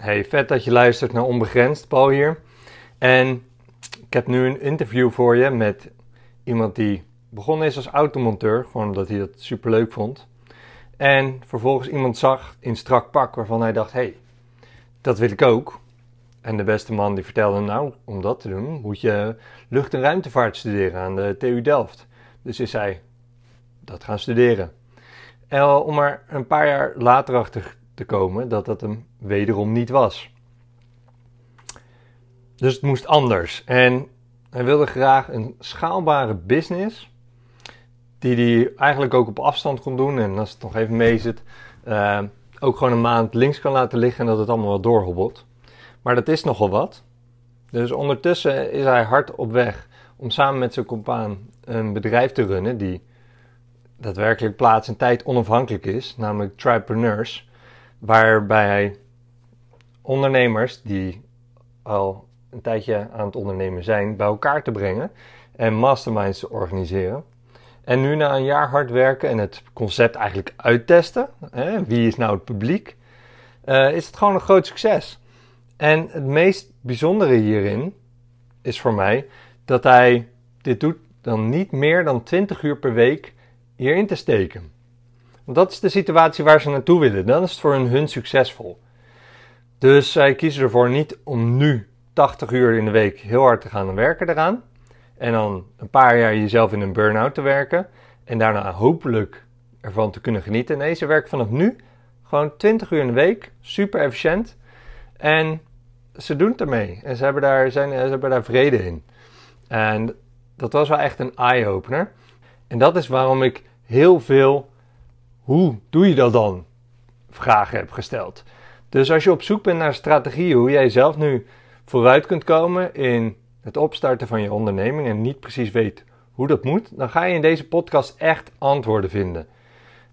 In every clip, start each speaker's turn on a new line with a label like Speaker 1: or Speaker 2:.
Speaker 1: Hey, vet dat je luistert naar Onbegrensd, Paul hier. En ik heb nu een interview voor je met iemand die begonnen is als automonteur, gewoon omdat hij dat super leuk vond. En vervolgens iemand zag in strak pak waarvan hij dacht: hey, dat wil ik ook. En de beste man die vertelde: Nou, om dat te doen moet je lucht- en ruimtevaart studeren aan de TU Delft. Dus is hij dat gaan studeren. En om er een paar jaar later achter te komen dat dat hem wederom niet was. Dus het moest anders. En hij wilde graag een schaalbare business. Die hij eigenlijk ook op afstand kon doen. En als het nog even mee zit, uh, ook gewoon een maand links kan laten liggen en dat het allemaal wat doorhobbelt. Maar dat is nogal wat. Dus ondertussen is hij hard op weg om samen met zijn compaan een bedrijf te runnen die daadwerkelijk plaats en tijd onafhankelijk is, namelijk Tripreneurs, waarbij ondernemers die al een tijdje aan het ondernemen zijn, bij elkaar te brengen en masterminds te organiseren. En nu na een jaar hard werken en het concept eigenlijk uittesten, hè, wie is nou het publiek, uh, is het gewoon een groot succes. En het meest bijzondere hierin is voor mij dat hij dit doet dan niet meer dan 20 uur per week hierin te steken. Want dat is de situatie waar ze naartoe willen. Dan is het voor hun, succesvol. Dus zij kiezen ervoor niet om nu 80 uur in de week heel hard te gaan werken eraan. En dan een paar jaar jezelf in een burn-out te werken. En daarna hopelijk ervan te kunnen genieten. Nee, ze werken vanaf nu gewoon 20 uur in de week. Super efficiënt. En ze doen het ermee. En ze hebben daar, zijn, ze hebben daar vrede in. En dat was wel echt een eye-opener. En dat is waarom ik heel veel hoe doe je dat dan vragen heb gesteld. Dus als je op zoek bent naar strategieën hoe jij zelf nu vooruit kunt komen in het opstarten van je onderneming en niet precies weet hoe dat moet, dan ga je in deze podcast echt antwoorden vinden.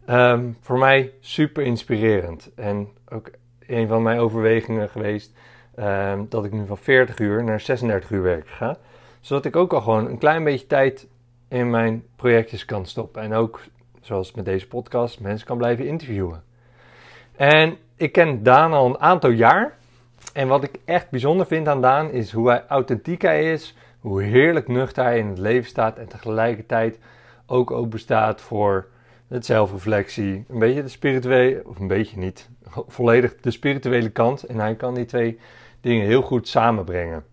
Speaker 1: Um, voor mij super inspirerend en ook een van mijn overwegingen geweest um, dat ik nu van 40 uur naar 36 uur werk ga, zodat ik ook al gewoon een klein beetje tijd in mijn projectjes kan stoppen en ook zoals met deze podcast mensen kan blijven interviewen. En ik ken Daan al een aantal jaar en wat ik echt bijzonder vind aan Daan is hoe hij authentiek hij is, hoe heerlijk nuchter hij in het leven staat en tegelijkertijd ook open staat voor het zelfreflectie, een beetje de spirituele, of een beetje niet, volledig de spirituele kant. En hij kan die twee dingen heel goed samenbrengen.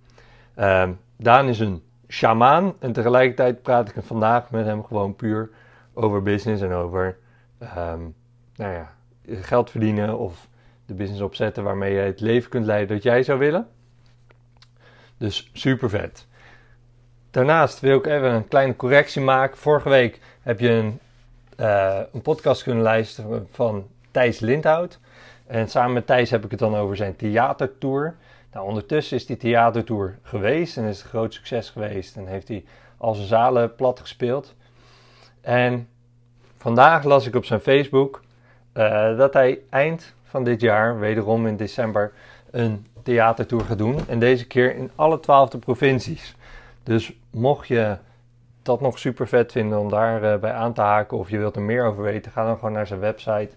Speaker 1: Uh, Daan is een shamaan en tegelijkertijd praat ik vandaag met hem gewoon puur over business en over um, nou ja, geld verdienen of de business opzetten waarmee je het leven kunt leiden dat jij zou willen. Dus super vet. Daarnaast wil ik even een kleine correctie maken. Vorige week heb je een, uh, een podcast kunnen luisteren van Thijs Lindhout. En samen met Thijs heb ik het dan over zijn theatertour. Nou, ondertussen is die theatertour geweest en is het een groot succes geweest. En heeft hij al zijn zalen plat gespeeld. En vandaag las ik op zijn Facebook uh, dat hij eind van dit jaar, wederom in december, een theatertour gaat doen. En deze keer in alle twaalfde provincies. Dus mocht je dat nog super vet vinden om daarbij uh, bij aan te haken of je wilt er meer over weten, ga dan gewoon naar zijn website.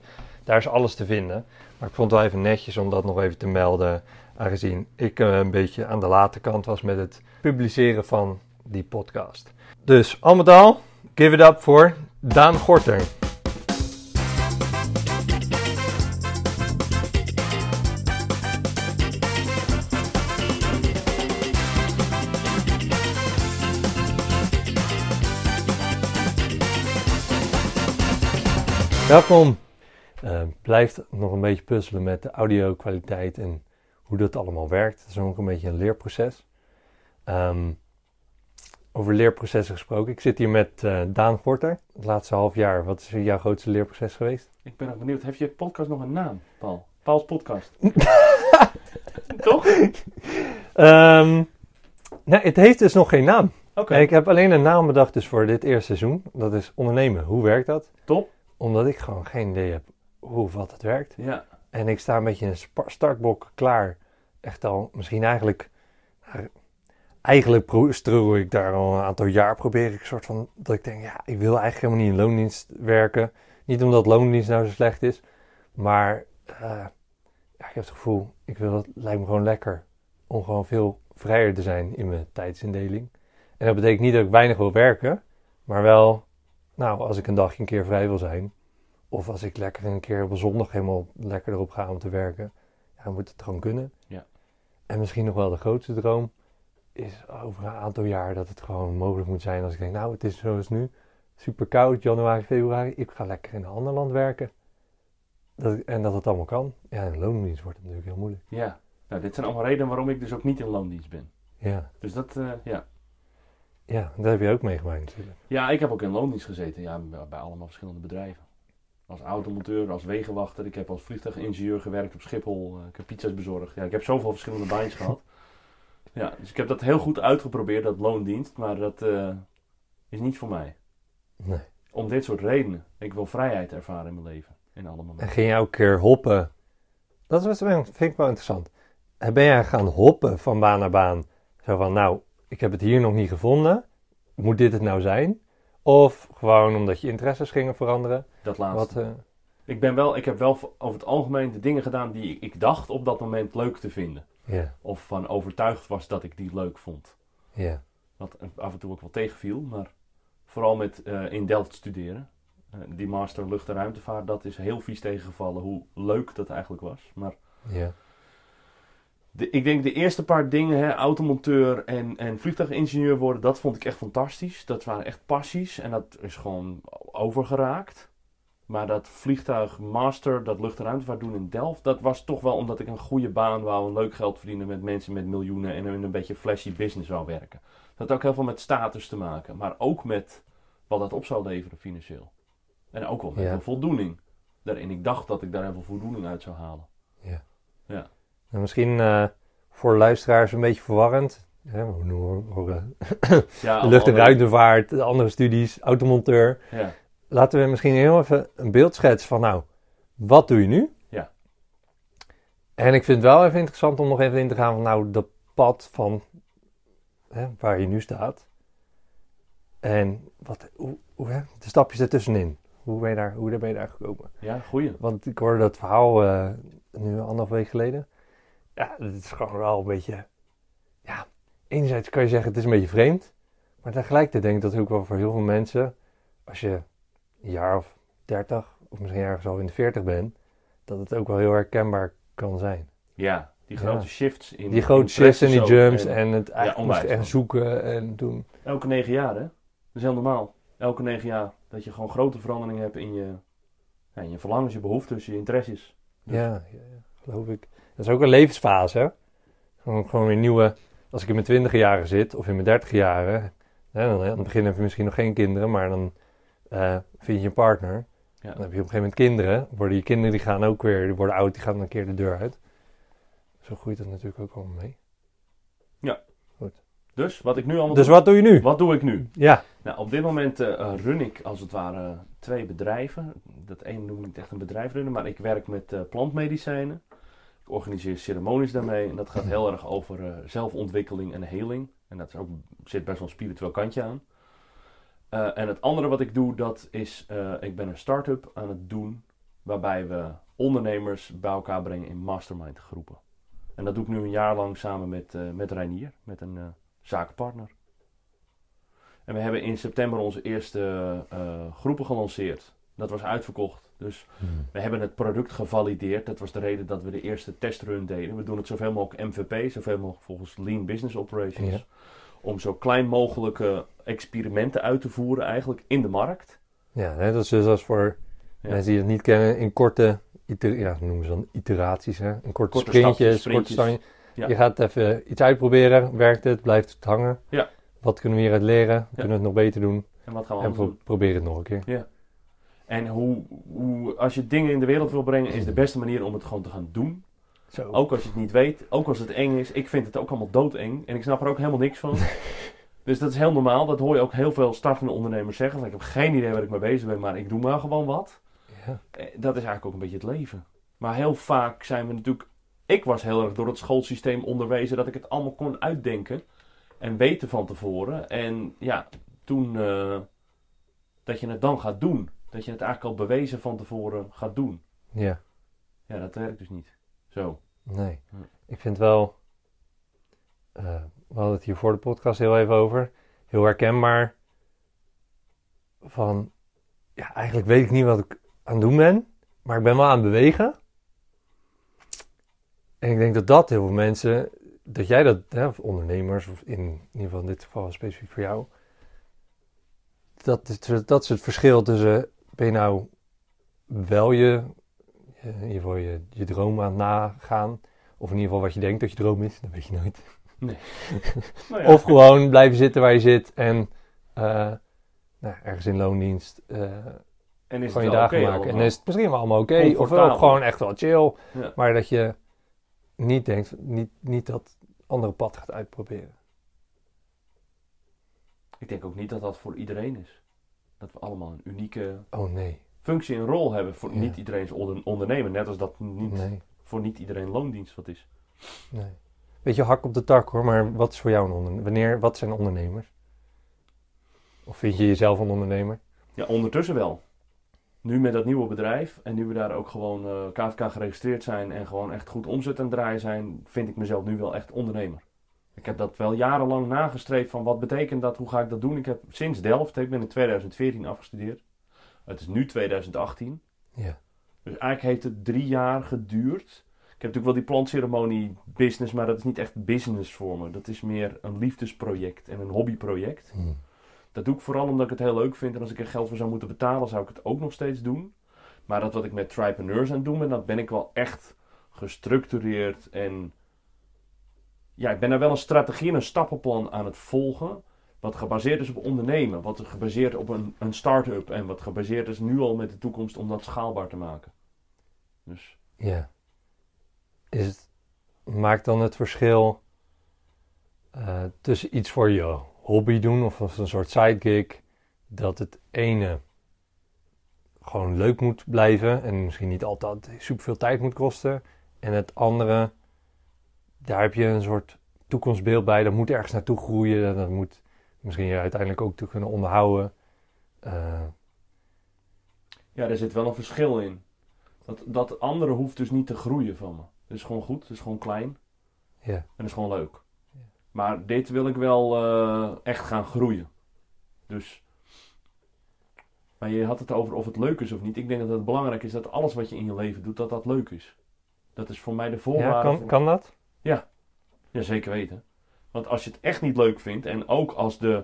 Speaker 1: Daar is alles te vinden. Maar ik vond het wel even netjes om dat nog even te melden, aangezien ik uh, een beetje aan de late kant was met het publiceren van die podcast. Dus al met al, give it up voor Daan Gorter. Welkom. Uh, blijft nog een beetje puzzelen met de audio kwaliteit en hoe dat allemaal werkt. Het is ook een beetje een leerproces. Um, over leerprocessen gesproken. Ik zit hier met uh, Daan Gorter. Het laatste half jaar. Wat is jouw grootste leerproces geweest?
Speaker 2: Ik ben ook benieuwd. Heeft je podcast nog een naam, Paul? Paul's podcast. Toch?
Speaker 1: Um, nee, het heeft dus nog geen naam.
Speaker 2: Oké. Okay.
Speaker 1: Ik heb alleen een naam bedacht dus voor dit eerste seizoen. Dat is ondernemen. Hoe werkt dat?
Speaker 2: Top.
Speaker 1: Omdat ik gewoon geen idee heb hoe of wat het werkt.
Speaker 2: Ja.
Speaker 1: En ik sta een beetje in een startblok klaar. Echt al, misschien eigenlijk... Eigenlijk struggle ik daar al een aantal jaar. Probeer ik een soort van... Dat ik denk, ja, ik wil eigenlijk helemaal niet in loondienst werken. Niet omdat loondienst nou zo slecht is. Maar uh, ja, ik heb het gevoel, ik wil dat lijkt me gewoon lekker om gewoon veel vrijer te zijn in mijn tijdsindeling. En dat betekent niet dat ik weinig wil werken, maar wel, nou, als ik een dagje een keer vrij wil zijn, of als ik lekker een keer op een zondag helemaal lekker erop ga om te werken, ja, dan moet het gewoon kunnen.
Speaker 2: Ja.
Speaker 1: En misschien nog wel de grootste droom is over een aantal jaar dat het gewoon mogelijk moet zijn als ik denk, nou, het is zoals nu, super koud, januari, februari, ik ga lekker in een ander land werken. Dat, en dat het allemaal kan. Ja, in loondienst wordt het natuurlijk heel moeilijk.
Speaker 2: Ja. Nou, dit zijn allemaal redenen waarom ik dus ook niet in loondienst ben.
Speaker 1: Ja,
Speaker 2: Dus dat, eh, ja.
Speaker 1: ja dat heb je ook meegemaakt natuurlijk.
Speaker 2: Ja, ik heb ook in loondienst gezeten. Ja, bij allemaal verschillende bedrijven. Als automonteur, als wegenwachter. Ik heb als vliegtuigingenieur gewerkt op Schiphol. eh, Ik heb pizza's bezorgd. Ja, ik heb zoveel verschillende baantjes gehad. Ja, dus ik heb dat heel goed uitgeprobeerd, dat loondienst. Maar dat eh, is niet voor mij.
Speaker 1: Nee.
Speaker 2: Om dit soort redenen. Ik wil vrijheid ervaren in mijn leven. In alle
Speaker 1: En ging je elke keer hoppen? Dat was, vind ik wel interessant. En Ben jij gaan hoppen van baan naar baan? Zo van, nou, ik heb het hier nog niet gevonden. Moet dit het nou zijn? Of gewoon omdat je interesses gingen veranderen?
Speaker 2: Dat laatste.
Speaker 1: Wat, eh,
Speaker 2: Ik, ben wel, ik heb wel over het algemeen de dingen gedaan die ik dacht op dat moment leuk te vinden.
Speaker 1: ja,
Speaker 2: Of van overtuigd was dat ik die leuk vond.
Speaker 1: ja,
Speaker 2: Wat af en toe ook wel tegenviel, maar vooral met eh, in Delft studeren. Eh, die master lucht- en ruimtevaart, dat is heel vies tegengevallen hoe leuk dat eigenlijk was. Maar
Speaker 1: ja,
Speaker 2: de, ik denk de eerste paar dingen, hè, automonteur en, en vliegtuigingenieur worden, dat vond ik echt fantastisch. Dat waren echt passies en dat is gewoon overgeraakt. Maar dat vliegtuigmaster, dat lucht- en ruimtevaart doen in Delft, dat was toch wel omdat ik een goede baan wou, een leuk geld verdienen met mensen met miljoenen en in een beetje flashy business wou werken. Dat had ook heel veel met status te maken, maar ook met wat dat op zou leveren financieel. En ook wel met
Speaker 1: Ja.
Speaker 2: een voldoening. Daarin ik dacht dat ik daar heel veel voldoening uit zou halen.
Speaker 1: Nou, misschien eh, voor luisteraars een beetje verwarrend. Hè, we noemen- horen
Speaker 2: Ja,
Speaker 1: de lucht- en
Speaker 2: allemaal-
Speaker 1: ruimtevaart, de andere studies, automonteur.
Speaker 2: Ja.
Speaker 1: Laten we misschien heel even een beeld schetsen van, nou, wat doe je nu?
Speaker 2: Ja.
Speaker 1: En ik vind het wel even interessant om nog even in te gaan van, nou, dat pad van hè, waar je nu staat. En wat, hoe, hoe, hè, de stapjes ertussenin. Hoe ben je daar, hoe ben je daar gekomen?
Speaker 2: Ja, goeie.
Speaker 1: Want ik hoorde dat verhaal eh, nu anderhalf week geleden. Ja, het is gewoon wel een beetje... Ja, enerzijds kan je zeggen het is een beetje vreemd. Maar tegelijkertijd denk ik dat ook wel voor heel veel mensen... Als je een jaar of dertig of misschien ergens al in de veertig bent... Dat het ook wel heel herkenbaar kan zijn.
Speaker 2: Ja, die grote
Speaker 1: Ja.
Speaker 2: shifts in
Speaker 1: Die grote shifts en die jumps en het eigenlijk echt
Speaker 2: man.
Speaker 1: zoeken en doen.
Speaker 2: Elke negen jaar, hè? Dat is heel normaal. Elke negen jaar. Dat je gewoon grote veranderingen hebt in je, ja, in je verlangens, je behoeftes, je interesses. Dus-
Speaker 1: Ja, ja, ja, geloof ik. Dat is ook een levensfase, hè? Gewoon, gewoon weer nieuwe... Als ik in mijn twintige jaren zit, of in mijn dertig jaren... Hè, dan, aan het begin heb je misschien nog geen kinderen, maar dan eh, vind je een partner.
Speaker 2: Ja.
Speaker 1: Dan heb je op een gegeven moment kinderen. Worden je kinderen, die gaan ook weer... Die worden oud, die gaan een keer de deur uit. Zo groeit dat natuurlijk ook allemaal mee.
Speaker 2: Dus, wat ik nu allemaal
Speaker 1: Dus
Speaker 2: doe.
Speaker 1: wat doe je nu?
Speaker 2: Wat doe ik nu?
Speaker 1: Ja,
Speaker 2: Nou, op dit moment eh, run ik als het ware twee bedrijven. Dat ene noem ik niet echt een bedrijf runnen, maar ik werk met eh, plantmedicijnen. Ik organiseer ceremonies daarmee en dat gaat heel erg over zelfontwikkeling en heling. En dat is ook, zit best wel een spiritueel kantje aan. Eh, en het andere wat ik doe, dat is, eh, ik ben een start-up aan het doen waarbij we ondernemers bij elkaar brengen in mastermind groepen. En dat doe ik nu een jaar lang samen met, eh met Reinier, met een zakenpartner. En we hebben in september onze eerste groepen gelanceerd. Dat was uitverkocht. Dus we hebben het product gevalideerd. Dat was de reden dat we de eerste testrun deden. We doen het zoveel mogelijk MVP, zoveel mogelijk volgens Lean Business Operations.
Speaker 1: Ja.
Speaker 2: Om zo klein mogelijke experimenten uit te voeren eigenlijk in de markt.
Speaker 1: ja hè, dat is dus als voor
Speaker 2: Ja.
Speaker 1: mensen die het niet kennen... In korte, iter, ja, noemen ze dan iteraties, hè? In korte,
Speaker 2: Korte
Speaker 1: sprintjes, korte.
Speaker 2: Ja.
Speaker 1: Je gaat even iets uitproberen. Werkt het? Blijft het hangen?
Speaker 2: Ja.
Speaker 1: Wat kunnen we hieruit leren? Kunnen we het nog beter doen?
Speaker 2: En wat gaan we
Speaker 1: En pro-
Speaker 2: doen?
Speaker 1: probeer het nog een keer.
Speaker 2: En hoe, hoe, als je dingen in de wereld wil brengen, is de beste manier om het gewoon te gaan doen.
Speaker 1: Zo.
Speaker 2: Ook als je het niet weet, ook als het eng is. Ik vind het ook allemaal doodeng en ik snap er ook helemaal niks van. dus dat is heel normaal. Dat hoor je ook heel veel startende ondernemers zeggen. Van, ik heb geen idee waar ik mee bezig ben, maar ik doe maar gewoon wat.
Speaker 1: Ja.
Speaker 2: Eh, Dat is eigenlijk ook een beetje het leven. Maar heel vaak zijn we natuurlijk... Ik was heel erg door het schoolsysteem onderwezen dat ik het allemaal kon uitdenken. En weten van tevoren. En ja, toen... eh, dat je het dan gaat doen. Dat je het eigenlijk al bewezen van tevoren gaat doen.
Speaker 1: Ja.
Speaker 2: Ja, dat werkt dus niet. Zo.
Speaker 1: Nee. Ik vind wel... eh, we hadden het hier voor de podcast heel even over. Heel herkenbaar. Van... Ja, eigenlijk weet ik niet wat ik aan het doen ben. Maar ik ben wel aan het bewegen. En ik denk dat dat heel veel mensen... Dat jij dat, hè, of ondernemers, of in, in ieder geval in dit geval specifiek voor jou... Dat is, dat is het verschil tussen... Ben je nou wel je, in ieder geval je, je droom aan het nagaan... Of in ieder geval wat je denkt dat je droom is, dat weet je nooit.
Speaker 2: Nou ja,
Speaker 1: Of gewoon blijven zitten waar je zit en eh, nou, ergens in loondienst eh
Speaker 2: en is
Speaker 1: gewoon je dagen maken. en is het misschien wel allemaal oké. Of gewoon echt wel chill.
Speaker 2: Ja.
Speaker 1: Maar dat je niet denkt, niet, niet dat andere pad gaat uitproberen.
Speaker 2: Ik denk ook niet dat dat voor iedereen is. Dat we allemaal een unieke
Speaker 1: Oh nee,
Speaker 2: functie en rol hebben. Voor
Speaker 1: Ja.
Speaker 2: niet iedereen is onder- ondernemer. Net als dat niet,
Speaker 1: nee,
Speaker 2: voor niet iedereen loondienst wat is.
Speaker 1: nee. Weet je, hak op de tak hoor, maar wat is voor jou een ondernemer? Wanneer, wat zijn ondernemers? Of vind je jezelf een ondernemer?
Speaker 2: Ja, ondertussen wel. Nu met dat nieuwe bedrijf en nu we daar ook gewoon eh, KVK geregistreerd zijn en gewoon echt goed omzet aan het draaien zijn, vind ik mezelf nu wel echt ondernemer. Ik heb dat wel jarenlang nagestreefd van wat betekent dat, hoe ga ik dat doen. Ik heb sinds Delft, ik ben in 2014 afgestudeerd. Het is nu 2018.
Speaker 1: Ja,
Speaker 2: Dus eigenlijk heeft het drie jaar geduurd. Ik heb natuurlijk wel die plantceremonie business, maar dat is niet echt business voor me. Dat is meer een liefdesproject en een hobbyproject.
Speaker 1: Hm.
Speaker 2: Dat doe ik vooral omdat ik het heel leuk vind. En als ik er geld voor zou moeten betalen, zou ik het ook nog steeds doen. Maar dat wat ik met Tripreneurs aan het doen ben, dat ben ik wel echt gestructureerd. En ja, ik ben daar wel een strategie en een stappenplan aan het volgen. Wat gebaseerd is op ondernemen. Wat gebaseerd op een, een start-up. En wat gebaseerd is nu al met de toekomst om dat schaalbaar te maken. Dus
Speaker 1: ja. Is maakt dan het verschil eh, tussen iets voor je hobby doen of als een soort sidegig, dat het ene gewoon leuk moet blijven en misschien niet altijd superveel tijd moet kosten. En het andere, daar heb je een soort toekomstbeeld bij, dat moet ergens naartoe groeien, dat moet misschien je uiteindelijk ook te kunnen onderhouden. Eh,
Speaker 2: ja, er zit wel een verschil in. Dat, dat andere hoeft dus niet te groeien van me. Het is gewoon goed, het is gewoon klein.
Speaker 1: ja,
Speaker 2: En dat is gewoon leuk. Maar dit wil ik wel eh, echt gaan groeien. Dus. Maar je had het over of het leuk is of niet. Ik denk dat het belangrijk is dat alles wat je in je leven doet, dat dat leuk is. Dat is voor mij de voorwaarde.
Speaker 1: ja kan,
Speaker 2: voor-
Speaker 1: kan dat?
Speaker 2: Ja, zeker weten. Want als je het echt niet leuk vindt en ook als de.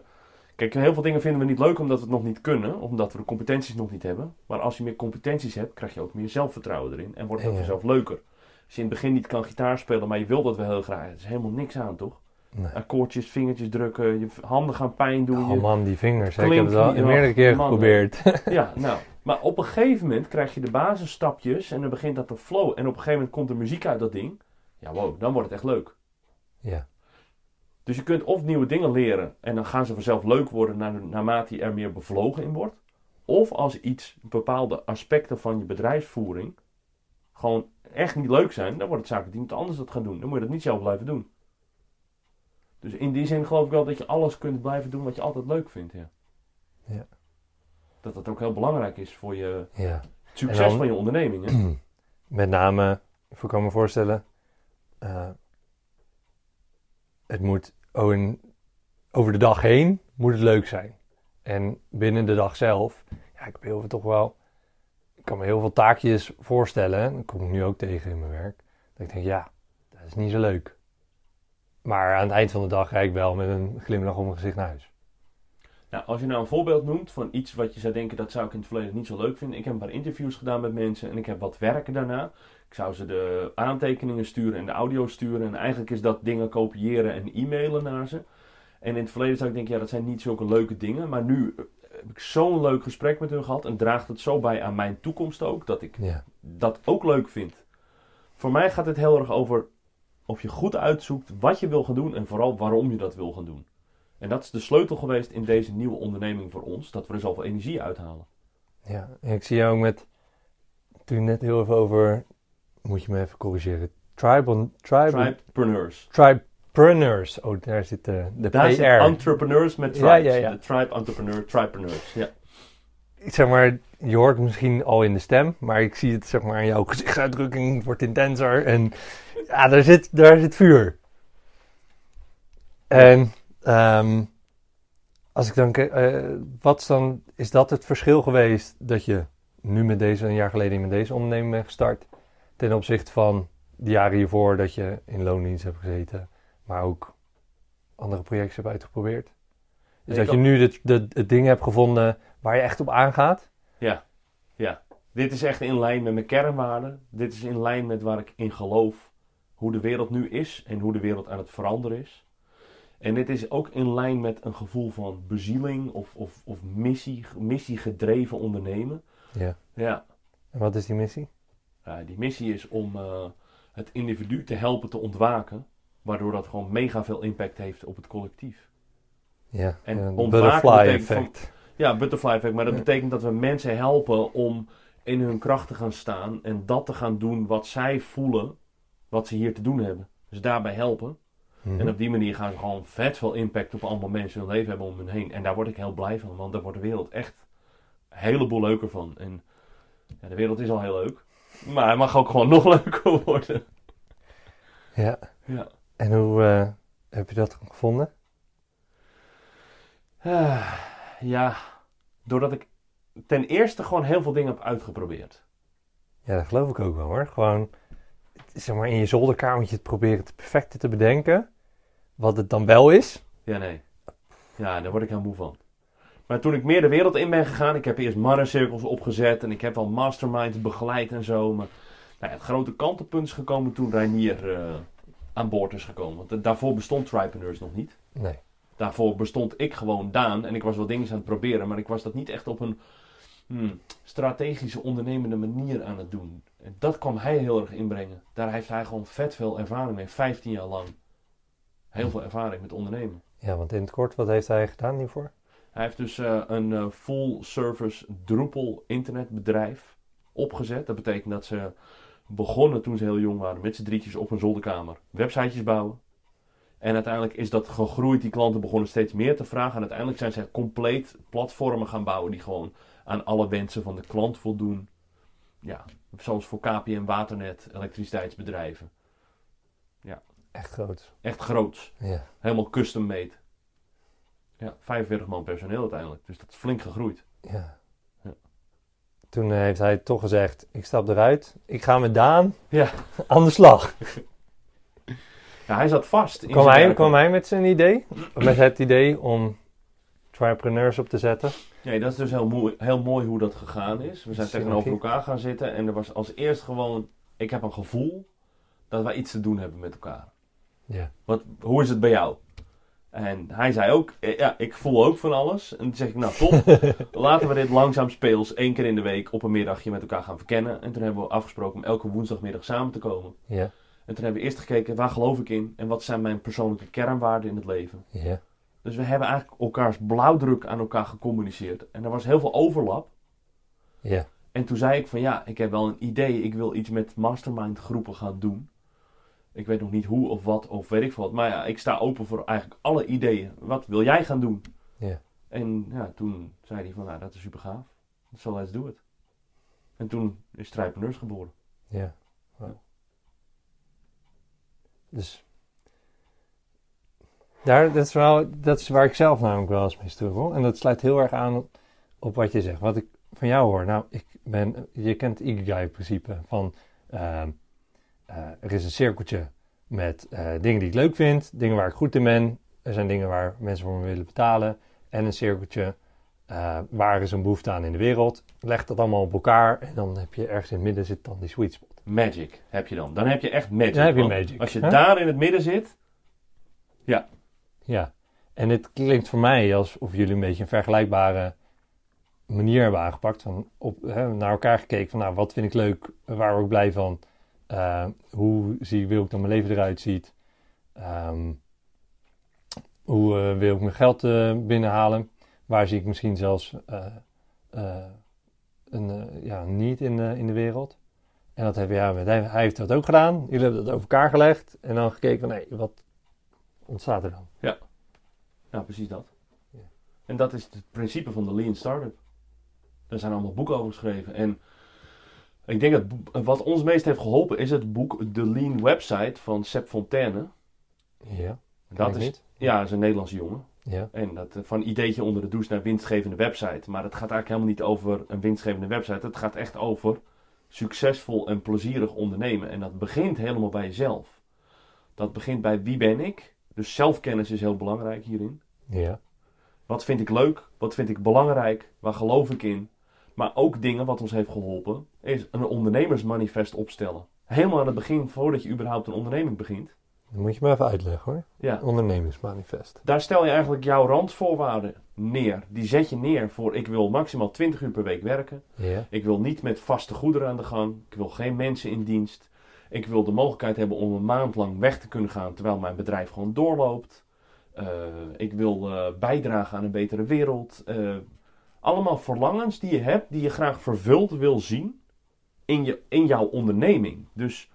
Speaker 2: Kijk, heel veel dingen vinden we niet leuk omdat we het nog niet kunnen, omdat we de competenties nog niet hebben. Maar als je meer competenties hebt, krijg je ook meer zelfvertrouwen erin en wordt het
Speaker 1: Ja.
Speaker 2: vanzelf leuker. Als je in het begin niet kan gitaar spelen, maar je wil dat wel heel graag, er is helemaal niks aan, toch?
Speaker 1: Nee.
Speaker 2: Akkoordjes, vingertjes drukken, je handen gaan pijn doen.
Speaker 1: Oh
Speaker 2: je-
Speaker 1: man, die vingers. hè. Ik heb het al meerdere keer geprobeerd.
Speaker 2: Ja, nou. Maar op een gegeven moment krijg je de basisstapjes en dan begint dat te flow. En op een gegeven moment komt er muziek uit dat ding. Ja, wow, dan wordt het echt leuk.
Speaker 1: ja,
Speaker 2: Dus je kunt of nieuwe dingen leren en dan gaan ze vanzelf leuk worden na- naarmate je er meer bevlogen in wordt. Of als iets, bepaalde aspecten van je bedrijfsvoering gewoon echt niet leuk zijn, dan wordt het zaak dat iemand anders dat gaat doen. Dan moet je dat niet zelf blijven doen. Dus in die zin geloof ik wel dat je alles kunt blijven doen wat je altijd leuk vindt. Ja.
Speaker 1: Ja.
Speaker 2: Dat dat ook heel belangrijk is voor je
Speaker 1: ja.
Speaker 2: succes
Speaker 1: dan-
Speaker 2: van je onderneming. Hè?
Speaker 1: Met name, ik kan me voorstellen, eh, het moet over de dag heen moet het leuk zijn. En binnen de dag zelf, ja, ik heb heel veel toch wel, ik kan me heel veel taakjes voorstellen, en dat kom ik nu ook tegen in mijn werk, dat ik denk, ja, dat is niet zo leuk. Maar aan het eind van de dag ga ik wel met een glimlach om mijn gezicht naar huis.
Speaker 2: Nou, als je nou een voorbeeld noemt van iets wat je zou denken dat zou ik in het verleden niet zo leuk vinden. Ik heb een paar interviews gedaan met mensen en ik heb wat werken daarna. Ik zou ze de aantekeningen sturen en de audio sturen. En eigenlijk is dat dingen kopiëren en e-mailen naar ze. En in het verleden zou ik denken, ja, dat zijn niet zulke leuke dingen. Maar nu eh, heb ik zo'n leuk gesprek met hun gehad en draagt het zo bij aan mijn toekomst ook, dat ik
Speaker 1: Ja,
Speaker 2: dat ook leuk vind. Voor mij gaat het heel erg over of je goed uitzoekt wat je wil gaan doen en vooral waarom je dat wil gaan doen. En dat is de sleutel geweest in deze nieuwe onderneming voor ons, dat we er zoveel energie uithalen.
Speaker 1: ja. Ik zie jou ook met, toen net heel even over, moet je me even corrigeren, tribal, tribal,
Speaker 2: Tribepreneurs.
Speaker 1: Tribepreneurs. Oh, daar zit de, de
Speaker 2: Daar zit
Speaker 1: PR.
Speaker 2: entrepreneurs met
Speaker 1: Ja,
Speaker 2: tribes.
Speaker 1: ja, ja.
Speaker 2: De tribe entrepreneur, tribepreneurs. Ja.
Speaker 1: zeg maar, je hoort het misschien al in de stem, maar ik zie het zeg maar aan jouw gezichtsuitdrukking, het wordt intenser en ja, daar zit, daar zit vuur. En ehm, als ik dan, kijk, eh, wat is dan, is dat het verschil geweest dat je nu met deze, een jaar geleden met deze onderneming bent gestart, ten opzichte van de jaren hiervoor dat je in loondienst hebt gezeten, maar ook andere projecten hebt uitgeprobeerd? Dus dat je nu het, de, het ding hebt gevonden waar je echt op aangaat?
Speaker 2: Ja, ja. Dit is echt in lijn met mijn kernwaarden. Dit is in lijn met waar ik in geloof. Hoe de wereld nu is en hoe de wereld aan het veranderen is. En dit is ook in lijn met een gevoel van bezieling of, of, of missie, missiegedreven ondernemen.
Speaker 1: Ja.
Speaker 2: Ja,
Speaker 1: En wat is die missie?
Speaker 2: Ja, die missie is om eh, het individu te helpen te ontwaken. Waardoor dat gewoon mega veel impact heeft op het collectief.
Speaker 1: Ja,
Speaker 2: En
Speaker 1: een
Speaker 2: ontwaken
Speaker 1: butterfly
Speaker 2: van-
Speaker 1: effect.
Speaker 2: Ja, butterfly effect. Maar dat
Speaker 1: Ja.
Speaker 2: betekent dat we mensen helpen om in hun kracht te gaan staan. En dat te gaan doen wat zij voelen. Wat ze hier te doen hebben. Dus daarbij helpen.
Speaker 1: Mhm.
Speaker 2: En op die manier gaan ze gewoon vet veel impact op allemaal mensen in hun leven hebben om hen heen. En daar word ik heel blij van. Want daar wordt de wereld echt een heleboel leuker van. En ja, de wereld is al heel leuk. Maar hij mag ook gewoon nog leuker worden.
Speaker 1: Ja.
Speaker 2: Ja.
Speaker 1: En hoe eh, heb je dat gevonden?
Speaker 2: Ah, ja, doordat ik ten eerste gewoon heel veel dingen heb uitgeprobeerd.
Speaker 1: Ja, dat geloof ik ook wel hoor. Gewoon, zeg maar, in je zolderkamertje het proberen het perfecte te bedenken. Wat het dan wel is.
Speaker 2: Ja, nee. Ja, daar word ik heel moe van. Maar toen ik meer de wereld in ben gegaan, ik heb eerst mannencirkels opgezet en ik heb al masterminds begeleid en zo. Maar nou ja, het grote kantelpunt is gekomen toen Reinier eh, aan boord is gekomen. Want daarvoor bestond Tripreneurs nog niet.
Speaker 1: Nee.
Speaker 2: Daarvoor bestond ik gewoon Daan en ik was wel dingen aan het proberen, maar ik was dat niet echt op een hmm, strategische, ondernemende manier aan het doen. En dat kwam hij heel erg inbrengen. Daar heeft hij gewoon vet veel ervaring mee, 15 jaar lang. Heel veel ervaring met ondernemen.
Speaker 1: Ja, want in het kort, wat heeft hij gedaan hiervoor?
Speaker 2: Hij heeft dus eh, een eh, full-service Drupal internetbedrijf opgezet. Dat betekent dat ze begonnen toen ze heel jong waren met z'n drietjes op een zolderkamer websitejes bouwen. En uiteindelijk is dat gegroeid. Die klanten begonnen steeds meer te vragen. En uiteindelijk zijn ze compleet platformen gaan bouwen die gewoon aan alle wensen van de klant voldoen. Ja, zoals voor KPN, Waternet, elektriciteitsbedrijven.
Speaker 1: Echt groot.
Speaker 2: Echt groots.
Speaker 1: Ja.
Speaker 2: Helemaal custom made. Ja, 45 man personeel uiteindelijk. Dus dat is flink gegroeid.
Speaker 1: ja.
Speaker 2: Ja.
Speaker 1: Toen eh, heeft hij toch gezegd, ik stap eruit. Ik ga met Daan
Speaker 2: Ja.
Speaker 1: aan de slag.
Speaker 2: Ja, hij zat vast.
Speaker 1: Kwam hij, kwam hij met zijn idee? Met het idee om Tripreneurs op te zetten?
Speaker 2: Nee, dat is dus heel mooi, heel mooi hoe dat gegaan is. We zijn
Speaker 1: Synergie.
Speaker 2: tegenover elkaar gaan zitten en er was als eerst gewoon, ik heb een gevoel dat wij iets te doen hebben met elkaar.
Speaker 1: Ja.
Speaker 2: Wat, hoe is het bij jou? En hij zei ook, eh, ja, ik voel ook van alles. En toen zeg ik, nou top, laten we dit langzaam speels één keer in de week op een middagje met elkaar gaan verkennen. En toen hebben we afgesproken om elke woensdagmiddag samen te komen.
Speaker 1: Ja.
Speaker 2: En toen hebben we eerst gekeken, waar geloof ik in? En wat zijn mijn persoonlijke kernwaarden in het leven?
Speaker 1: Ja.
Speaker 2: Dus we hebben eigenlijk elkaars blauwdruk aan elkaar gecommuniceerd. En er was heel veel overlap.
Speaker 1: Ja.
Speaker 2: En toen zei ik van ja, ik heb wel een idee. Ik wil iets met mastermind groepen gaan doen. Ik weet nog niet hoe of wat of weet ik wat. Maar ja, ik sta open voor eigenlijk alle ideeën. Wat wil jij gaan doen?
Speaker 1: Ja.
Speaker 2: En ja, toen zei hij van nou, dat is super gaaf. So let's do it. En toen is Strijpreneurs geboren.
Speaker 1: Ja. Dus daar, dat, is wel, dat is waar ik zelf namelijk wel eens mee struggle. En dat sluit heel erg aan op, op wat je zegt. Wat ik van jou hoor. Nou, ik ben, je kent het Ikigai-principe van ehm, eh, er is een cirkeltje met eh, dingen die ik leuk vind, dingen waar ik goed in ben. Er zijn dingen waar mensen voor me willen betalen. En een cirkeltje eh, waar is een behoefte aan in de wereld. Leg dat allemaal op elkaar en dan heb je ergens in het midden zit dan die sweet spot.
Speaker 2: Magic heb je dan. Dan heb je echt magic.
Speaker 1: Dan heb je magic,
Speaker 2: Als je
Speaker 1: hè?
Speaker 2: daar in het midden zit.
Speaker 1: Ja, en het klinkt voor mij alsof jullie een beetje een vergelijkbare manier hebben aangepakt. Van op, hè, naar elkaar gekeken van nou, wat vind ik leuk, waar word ik blij van, Eh, hoe zie, wil ik dat mijn leven eruit ziet, Ehm, hoe eh, wil ik mijn geld eh, binnenhalen, waar zie ik misschien zelfs een ja, niet in de, in de wereld. En dat hebben ja, hij, hij heeft dat ook gedaan. Jullie hebben dat over elkaar gelegd en dan gekeken van nee, wat ontstaat er dan?
Speaker 2: Ja, precies dat.
Speaker 1: Ja.
Speaker 2: En dat is het principe van de Lean Startup. Er zijn allemaal boeken over geschreven. En ik denk dat wat ons meest heeft geholpen is het boek The Lean Website van Seb Fontaine.
Speaker 1: Ja.
Speaker 2: Dat is,
Speaker 1: niet.
Speaker 2: ja, is een Nederlandse jongen.
Speaker 1: Ja.
Speaker 2: En dat, eh, van ideetje onder de douche naar winstgevende website. Maar het gaat eigenlijk helemaal niet over een winstgevende website. Het gaat echt over succesvol en plezierig ondernemen. En dat begint helemaal bij jezelf. Dat begint bij wie ben ik. Dus zelfkennis is heel belangrijk hierin.
Speaker 1: Ja.
Speaker 2: Wat vind ik leuk? Wat vind ik belangrijk? Waar geloof ik in? Maar ook dingen wat ons heeft geholpen, is een ondernemersmanifest opstellen. Helemaal aan het begin, voordat je überhaupt een onderneming begint.
Speaker 1: Dat moet je me even uitleggen hoor.
Speaker 2: Ja,
Speaker 1: Ondernemingsmanifest.
Speaker 2: daar stel je eigenlijk jouw randvoorwaarden neer. Die zet je neer voor ik wil maximaal 20 uur per week werken.
Speaker 1: Ja.
Speaker 2: Ik wil niet met vaste goederen aan de gang. Ik wil geen mensen in dienst. Ik wil de mogelijkheid hebben om een maand lang weg te kunnen gaan terwijl mijn bedrijf gewoon doorloopt. Eh, ik wil eh, bijdragen aan een betere wereld. Eh, allemaal verlangens die je hebt, die je graag vervuld wil zien in, je, in jouw onderneming. Dus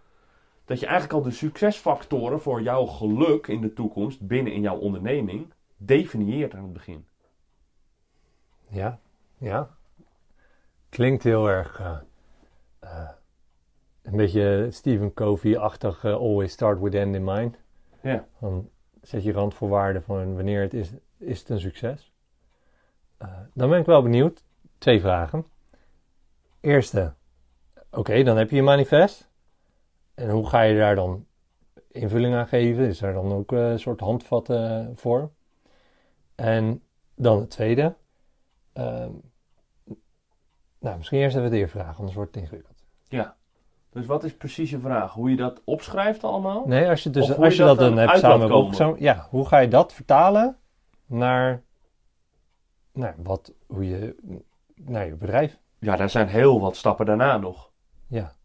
Speaker 2: dat je eigenlijk al de succesfactoren voor jouw geluk in de toekomst binnen in jouw onderneming definieert aan het begin.
Speaker 1: Ja. Ja. Klinkt heel erg eh, eh, een beetje Stephen Covey-achtig. eh, always start with end in mind.
Speaker 2: Ja.
Speaker 1: Dan zet je randvoorwaarden van wanneer het is, is het een succes. Eh, dan ben ik wel benieuwd. Twee vragen. Eerste. Oké, dan heb je je manifest. En hoe ga je daar dan invulling aan geven? Is daar dan ook eh, een soort handvatten voor? En dan het tweede. Ehm, nou, misschien eerst even de eerste vraag, anders wordt het ingewikkeld.
Speaker 2: Ja. Dus wat is precies je vraag? Hoe je dat opschrijft allemaal?
Speaker 1: Nee, als je, dus, als
Speaker 2: je
Speaker 1: je
Speaker 2: dat
Speaker 1: dan
Speaker 2: dan
Speaker 1: hebt samen opgezameld, ja, hoe ga je dat vertalen naar, naar wat, hoe je, naar je bedrijf?
Speaker 2: Ja, daar zijn heel wat stappen daarna nog.
Speaker 1: Ja,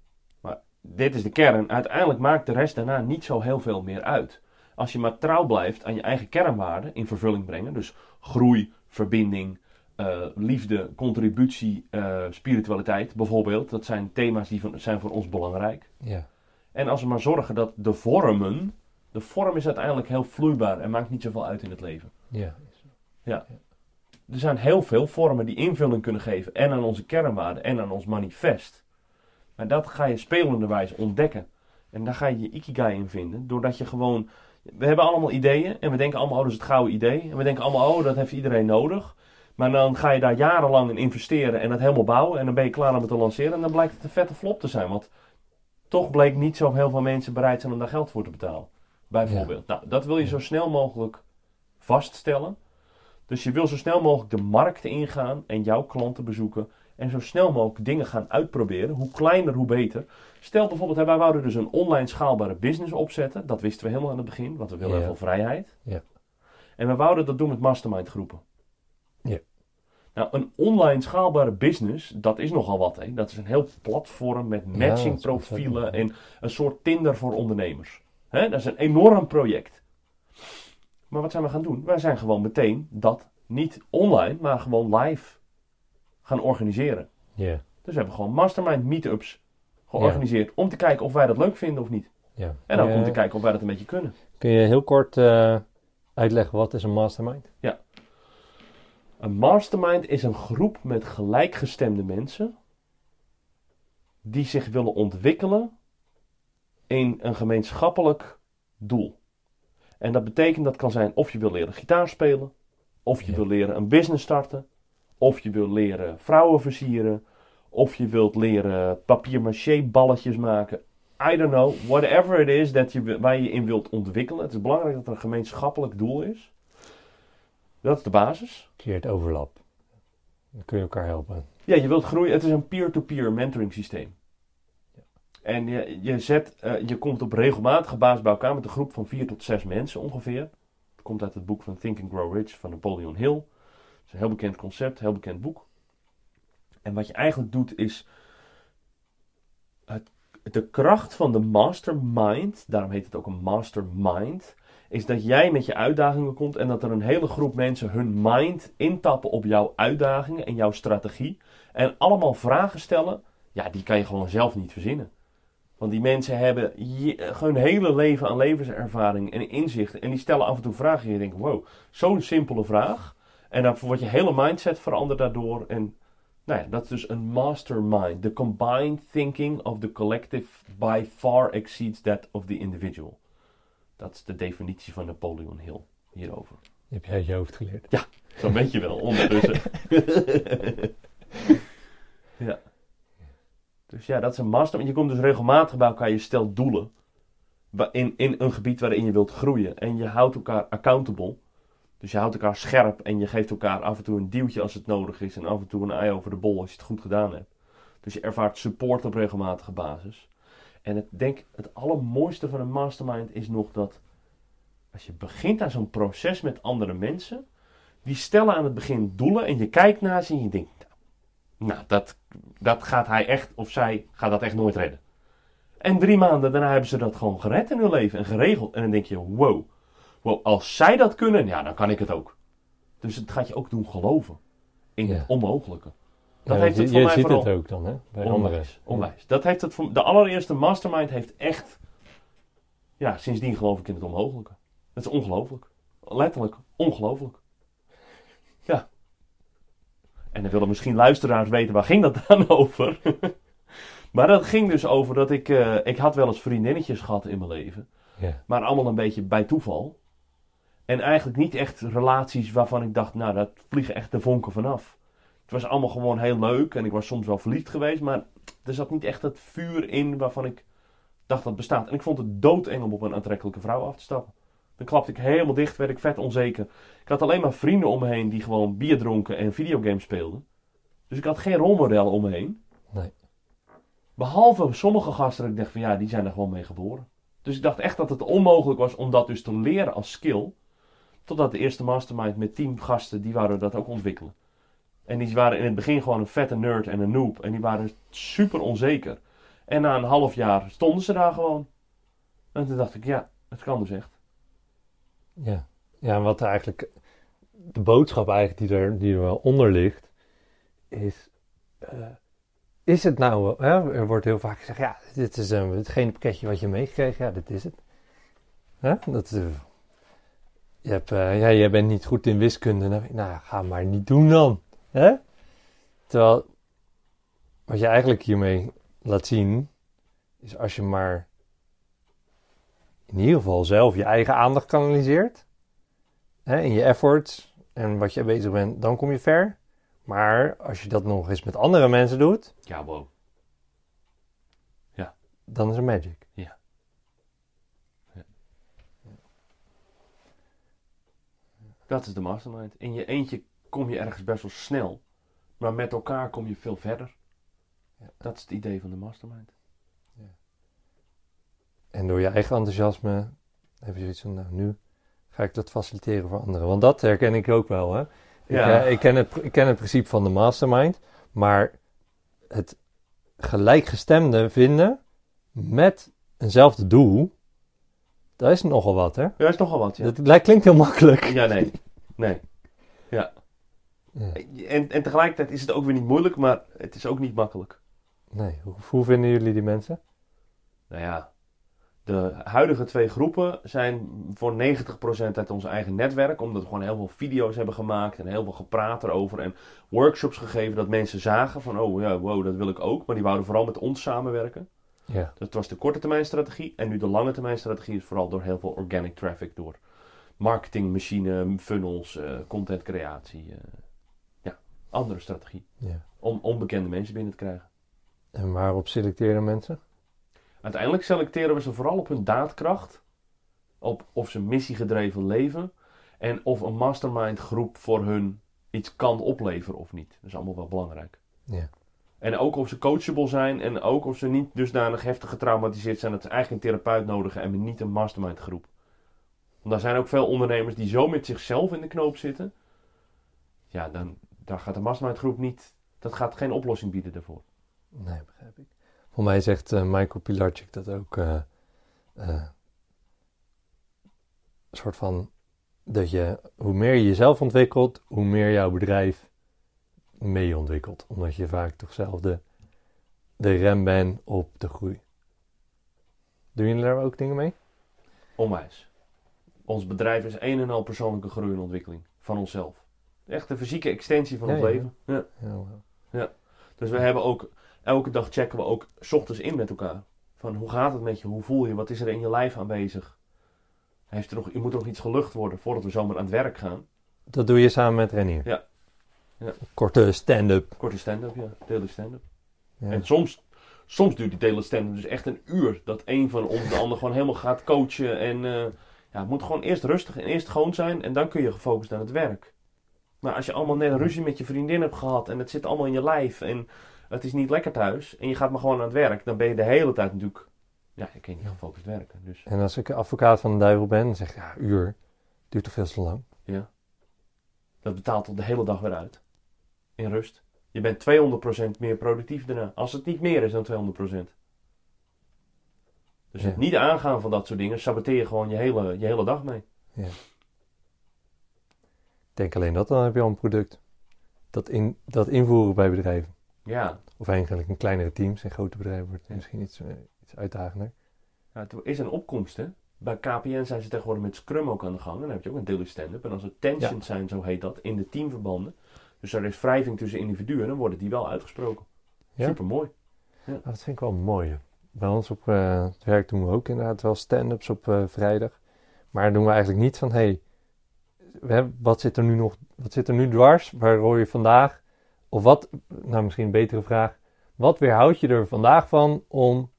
Speaker 2: Dit is de kern. Uiteindelijk maakt de rest daarna niet zo heel veel meer uit. Als je maar trouw blijft aan je eigen kernwaarden in vervulling brengen. Dus groei, verbinding, eh, liefde, contributie, eh, spiritualiteit bijvoorbeeld. Dat zijn thema's die van- zijn voor ons belangrijk.
Speaker 1: ja,
Speaker 2: En als we maar zorgen dat de vormen... De vorm is uiteindelijk heel vloeibaar en maakt niet zoveel uit in het leven.
Speaker 1: ja.
Speaker 2: Er zijn heel veel vormen die invulling kunnen geven. En aan onze kernwaarden en aan ons manifest. Maar dat ga je spelenderwijs ontdekken. En daar ga je je ikigai in vinden. Doordat je gewoon... We hebben allemaal ideeën. En we denken allemaal, oh dat is het gouden idee. En we denken allemaal, oh dat heeft iedereen nodig. Maar dan ga je daar jarenlang in investeren en het helemaal bouwen. En dan ben je klaar om het te lanceren. En dan blijkt het een vette flop te zijn. Want toch bleek niet zo heel veel mensen bereid zijn om daar geld voor te betalen. Bijvoorbeeld. Nou, dat wil je zo snel mogelijk vaststellen. Dus je wil zo snel mogelijk de markt ingaan en jouw klanten bezoeken. En zo snel mogelijk dingen gaan uitproberen. Hoe kleiner, hoe beter. Stel bijvoorbeeld, wij wouden dus een online schaalbare business opzetten. Dat wisten we helemaal aan het begin, want we willen heel veel vrijheid.
Speaker 1: Ja.
Speaker 2: En we wouden dat doen met mastermind groepen.
Speaker 1: Ja.
Speaker 2: Nou, een online schaalbare business, dat is nogal wat. Hè. Dat is een heel platform met matching profielen en een soort Tinder voor ondernemers. Hè, dat is een enorm project. Maar wat zijn we gaan doen? Wij zijn gewoon meteen dat niet online, maar gewoon live gaan organiseren.
Speaker 1: Ja,
Speaker 2: Dus we hebben gewoon mastermind meetups georganiseerd om te kijken of wij dat leuk vinden of niet.
Speaker 1: ja.
Speaker 2: En ook om te kijken of wij dat een beetje kunnen.
Speaker 1: Kun je heel kort eh, uitleggen wat is een mastermind?
Speaker 2: Een mastermind is een groep met gelijkgestemde mensen die zich willen ontwikkelen in een gemeenschappelijk doel. En dat betekent dat kan zijn of je wil leren gitaar spelen, of je
Speaker 1: Ja.
Speaker 2: wil leren een business starten, of je wil leren vrouwen versieren, of je wilt leren papier-maché balletjes maken. I don't know, whatever it is that je, waar je in wilt ontwikkelen. Het is belangrijk dat er een gemeenschappelijk doel is. Dat is de basis.
Speaker 1: Creëert overlap. Dan kun je elkaar helpen.
Speaker 2: Ja, je wilt groeien. Het is een peer-to-peer mentoring systeem. En je, je, zet, eh, je komt op regelmatige basis bij elkaar met een groep van vier tot zes mensen ongeveer. Het komt uit het boek van Think and Grow Rich van Napoleon Hill. Het is een heel bekend concept, heel bekend boek. En wat je eigenlijk doet is het, de kracht van de mastermind, daarom heet het ook een mastermind, is dat jij met je uitdagingen komt en dat er een hele groep mensen hun mind intappen op jouw uitdagingen en jouw strategie. En allemaal vragen stellen, ja, die kan je gewoon zelf niet verzinnen. Want die mensen hebben je- hun hele leven aan levenservaring en inzichten. En die stellen af en toe vragen en je denkt, wow, zo'n simpele vraag. En dan wordt je hele mindset veranderd daardoor. En Nou ja, dat is dus een mastermind. The combined thinking of the collective by far exceeds that of the individual. Dat is de definitie van Napoleon Hill hierover.
Speaker 1: Die heb jij uit je hoofd geleerd.
Speaker 2: Zo'n beetje wel, ondertussen. ja. Dus ja, dat is een mastermind. Je komt dus regelmatig bij elkaar, je stelt doelen. In, in een gebied waarin je wilt groeien. En je houdt elkaar accountable. Dus je houdt elkaar scherp en je geeft elkaar af en toe een duwtje als het nodig is. En af en toe een ei over de bol als je het goed gedaan hebt. Dus je ervaart support op regelmatige basis. En ik denk het allermooiste van een mastermind is nog dat als je begint aan zo'n proces met andere mensen, die stellen aan het begin doelen en je kijkt naar ze en je denkt, nou, dat, dat gaat hij echt of zij gaat dat echt nooit redden. En drie maanden daarna hebben ze dat gewoon gered in hun leven en geregeld. En dan denk je, wow, wow als zij dat kunnen, ja, dan kan ik het ook. Dus het gaat je ook doen geloven in
Speaker 1: Ja.
Speaker 2: het onmogelijke. Dat
Speaker 1: Ja,
Speaker 2: heeft
Speaker 1: je
Speaker 2: het voor
Speaker 1: je
Speaker 2: mij
Speaker 1: ziet
Speaker 2: vooral...
Speaker 1: het ook dan, hè? Bij anderen.
Speaker 2: Onwijs, onwijs. Dat heeft het voor, de allereerste mastermind heeft echt, ja, sindsdien geloof ik in het onmogelijke. Dat is ongelooflijk. Letterlijk ongelooflijk. En dan willen misschien luisteraars weten, waar ging dat dan over? maar dat ging dus over dat ik, eh, ik had wel eens vriendinnetjes gehad in mijn leven.
Speaker 1: Ja.
Speaker 2: Maar allemaal een beetje bij toeval. En eigenlijk niet echt relaties waarvan ik dacht, nou, dat vliegen echt de vonken vanaf. Het was allemaal gewoon heel leuk en ik was soms wel verliefd geweest, maar er zat niet echt het vuur in waarvan ik dacht dat bestaat. En ik vond het doodeng om op een aantrekkelijke vrouw af te stappen. Dan klapte ik helemaal dicht, werd ik vet onzeker. Ik had alleen maar vrienden om me heen die gewoon bier dronken en videogames speelden. Dus ik had geen rolmodel om me heen.
Speaker 1: Nee.
Speaker 2: Behalve sommige gasten ik dacht van ja, die zijn er gewoon mee geboren. Dus ik dacht echt dat het onmogelijk was om dat dus te leren als skill. Totdat de eerste mastermind met tien gasten, die waren dat ook ontwikkelen. En die waren in het begin gewoon een vette nerd en een noob. En die waren super onzeker. En na een half jaar stonden ze daar gewoon. En toen dacht ik, ja, het kan dus echt.
Speaker 1: Ja. ja, en wat eigenlijk de boodschap eigenlijk die er, die er wel onder ligt, is, eh, is het nou, hè, er wordt heel vaak gezegd, ja, dit is een, hetgene pakketje wat je meegekregen, ja, dit is het. Dat, is, je, hebt, eh, ja, je bent niet goed in wiskunde, nou, nou, ga maar niet doen dan. Hè? Terwijl, wat je eigenlijk hiermee laat zien, is als je maar in ieder geval zelf je eigen aandacht kanaliseert. Hè, in je efforts en wat je bezig bent, dan kom je ver. Maar als je dat nog eens met andere mensen doet,
Speaker 2: Ja, wow.
Speaker 1: dan is er magic.
Speaker 2: Dat is de mastermind. In je eentje kom je ergens best wel snel. Maar met elkaar kom je veel verder.
Speaker 1: Ja.
Speaker 2: Dat is het idee van de mastermind.
Speaker 1: En door je eigen enthousiasme heb je zoiets van, nou nu ga ik dat faciliteren voor anderen. Want dat herken ik ook wel. Hè? Ik,
Speaker 2: Ja.
Speaker 1: eh, ik, ken het, ik ken het principe van de mastermind, maar het gelijkgestemde vinden met eenzelfde doel, dat is nogal wat, hè?
Speaker 2: Ja, is nogal wat, ja.
Speaker 1: Dat lijkt, klinkt heel makkelijk.
Speaker 2: Ja, nee. Nee. Ja.
Speaker 1: Ja.
Speaker 2: En, en tegelijkertijd is het ook weer niet moeilijk, maar het is ook niet makkelijk.
Speaker 1: Nee, hoe, hoe vinden jullie die mensen?
Speaker 2: Nou ja, de huidige twee groepen zijn voor 90% uit ons eigen netwerk. Omdat we gewoon heel veel video's hebben gemaakt en heel veel gepraat erover. En workshops gegeven dat mensen zagen van, oh ja, wow, dat wil ik ook. Maar die wouden vooral met ons samenwerken.
Speaker 1: Ja,
Speaker 2: Dat was de korte termijn strategie. En nu de lange termijn strategie is vooral door heel veel organic traffic. Door marketingmachine, funnels, eh contentcreatie. eh, ja, andere strategie.
Speaker 1: ja.
Speaker 2: Om onbekende mensen binnen te krijgen.
Speaker 1: En waarop selecteren mensen?
Speaker 2: Uiteindelijk selecteren we ze vooral op hun daadkracht. Op of ze missiegedreven leven. En of een mastermind groep voor hun iets kan opleveren of niet. Dat is allemaal wel belangrijk.
Speaker 1: Ja.
Speaker 2: En ook of ze coachable zijn. En ook of ze niet dusdanig heftig getraumatiseerd zijn dat ze eigenlijk een therapeut nodigen en niet een mastermind groep. Want er zijn ook veel ondernemers die zo met zichzelf in de knoop zitten. Ja, dan daar gaat de mastermind groep niet. Dat gaat geen oplossing bieden daarvoor.
Speaker 1: Nee, begrijp ik. Voor mij zegt eh, Michael Pilarczyk dat ook. eh, eh, een soort van. Dat je, hoe meer je jezelf ontwikkelt, hoe meer jouw bedrijf mee ontwikkelt. Omdat je vaak toch zelf de, de rem bent op de groei. Doen jullie daar ook dingen mee?
Speaker 2: Onwijs. Ons bedrijf is een en al persoonlijke groei en ontwikkeling van onszelf. Echt de fysieke extensie van
Speaker 1: Ja,
Speaker 2: ons
Speaker 1: ja.
Speaker 2: leven. Ja.
Speaker 1: Ja.
Speaker 2: Dus we hebben ook, elke dag checken we ook 's ochtends in met elkaar. Van hoe gaat het met je? Hoe voel je? Wat is er in je lijf aanwezig? Heeft er nog, moet er nog iets gelucht worden voordat we zomaar aan het werk gaan?
Speaker 1: Dat doe je samen met Renier?
Speaker 2: Ja. Ja.
Speaker 1: Korte stand-up.
Speaker 2: Korte stand-up, ja. Daily stand-up.
Speaker 1: Ja.
Speaker 2: En soms, soms duurt die daily stand-up dus echt een uur. Dat een van ons de ander gewoon helemaal gaat coachen. En eh, ja, het moet gewoon eerst rustig en eerst gewoon zijn. En dan kun je gefocust aan het werk. Maar als je allemaal net een ruzie met je vriendin hebt gehad. En het zit allemaal in je lijf. En het is niet lekker thuis. En je gaat maar gewoon aan het werk. Dan ben je de hele tijd natuurlijk... Ja, je kan niet gefocust werken. Dus
Speaker 1: En als ik advocaat van de duivel ben, dan zeg ik, ja, uur. Duurt toch veel te lang?
Speaker 2: ja. Dat betaalt tot de hele dag weer uit. In rust. Je bent 200% meer productief daarna. Als het niet meer is dan 200%. Dus
Speaker 1: Ja.
Speaker 2: het niet aangaan van dat soort dingen, saboteer je gewoon je hele, je hele dag mee.
Speaker 1: Ik denk alleen dat, dan heb je al een product. Dat, in, dat invoeren bij bedrijven.
Speaker 2: Ja,
Speaker 1: Of eigenlijk in kleinere teams. In grote bedrijven wordt het misschien iets, eh, iets uitdagender.
Speaker 2: ja het is een opkomst hè. Bij KPN zijn ze tegenwoordig met Scrum ook aan de gang. En dan heb je ook een daily stand-up. En als er tensions zijn, zo heet dat, in de teamverbanden. Dus er is wrijving tussen individuen, dan worden die wel uitgesproken.
Speaker 1: Ja?
Speaker 2: Super mooi.
Speaker 1: Nou, dat vind ik wel mooi. Bij ons op eh, het werk doen we ook inderdaad wel stand-ups op eh, vrijdag. Maar doen we eigenlijk niet van, hé, hey, wat zit er nu nog, wat zit er nu dwars? Waar rol je vandaag? Of wat, nou misschien een betere vraag, wat weerhoud je er vandaag van om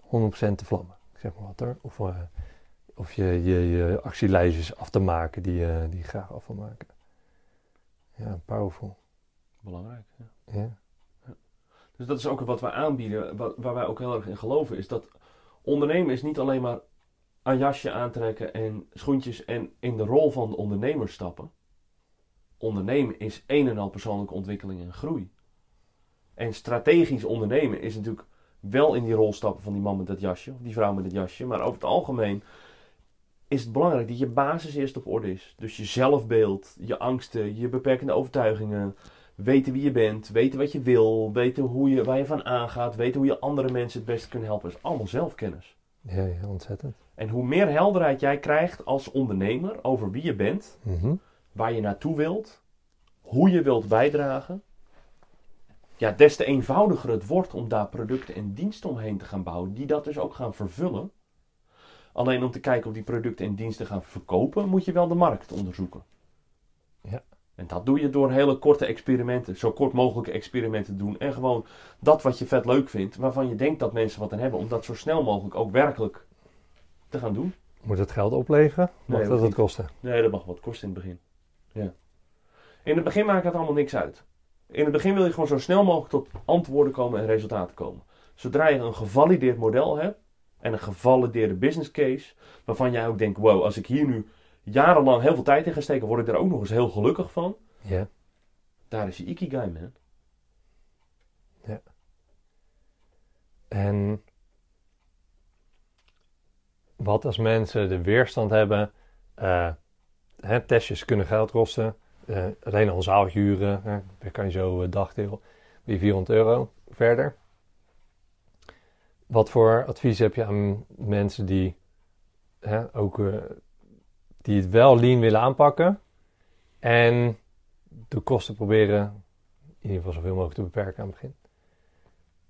Speaker 1: 100% te vlammen? Ik zeg maar wat hoor. Of, eh, of je, je, je actielijstjes af te maken die, je- die je graag af wil maken. Ja, powerful.
Speaker 2: Belangrijk. Ja.
Speaker 1: Ja.
Speaker 2: Dus dat is ook wat wij aanbieden, wat, waar wij ook heel erg in geloven, is dat ondernemen is niet alleen maar een jasje aantrekken en schoentjes en in de rol van de ondernemer stappen. Ondernemen is een en al persoonlijke ontwikkeling en groei. En strategisch ondernemen is natuurlijk wel in die rol stappen van die man met dat jasje, of die vrouw met dat jasje, maar over het algemeen is het belangrijk dat je basis eerst op orde is. Dus je zelfbeeld, je angsten, je beperkende overtuigingen, weten wie je bent, weten wat je wil, weten hoe je, waar je van aangaat, weten hoe je andere mensen het beste kunt helpen. Dat is allemaal zelfkennis.
Speaker 1: Ja, ja, ontzettend.
Speaker 2: En hoe meer helderheid jij krijgt als ondernemer over wie je bent,
Speaker 1: Mhm.
Speaker 2: Waar je naartoe wilt, hoe je wilt bijdragen, ja, des te eenvoudiger het wordt om daar producten en diensten omheen te gaan bouwen, die dat dus ook gaan vervullen. Alleen om te kijken of die producten en diensten gaan verkopen, moet je wel de markt onderzoeken.
Speaker 1: Ja.
Speaker 2: En dat doe je door hele korte experimenten, zo kort mogelijke experimenten te doen. En gewoon dat wat je vet leuk vindt, waarvan je denkt dat mensen wat aan hebben, om dat zo snel mogelijk ook werkelijk te gaan doen.
Speaker 1: Moet het geld opleveren? Mag
Speaker 2: Nee,
Speaker 1: dat
Speaker 2: hoeft
Speaker 1: het kosten?
Speaker 2: Nee, dat mag wat kosten in het begin. Ja. In het begin maakt het allemaal niks uit. In het begin wil je gewoon zo snel mogelijk tot antwoorden komen en resultaten komen. Zodra je een gevalideerd model hebt en een gevalideerde business case, waarvan jij ook denkt, wow, als ik hier nu jarenlang heel veel tijd in ga steken, word ik er ook nog eens heel gelukkig van.
Speaker 1: Ja.
Speaker 2: Daar is je ikigai, man.
Speaker 1: En wat als mensen de weerstand hebben? eh, hè, testjes kunnen geld kosten. Eh, alleen al zaaltje huren, hè, daar kan je zo een dagdeel, weer 400 euro verder. Wat voor advies heb je aan mensen die, hè, ook, eh, die het wel lean willen aanpakken en de kosten proberen in ieder geval zoveel mogelijk te beperken aan het begin?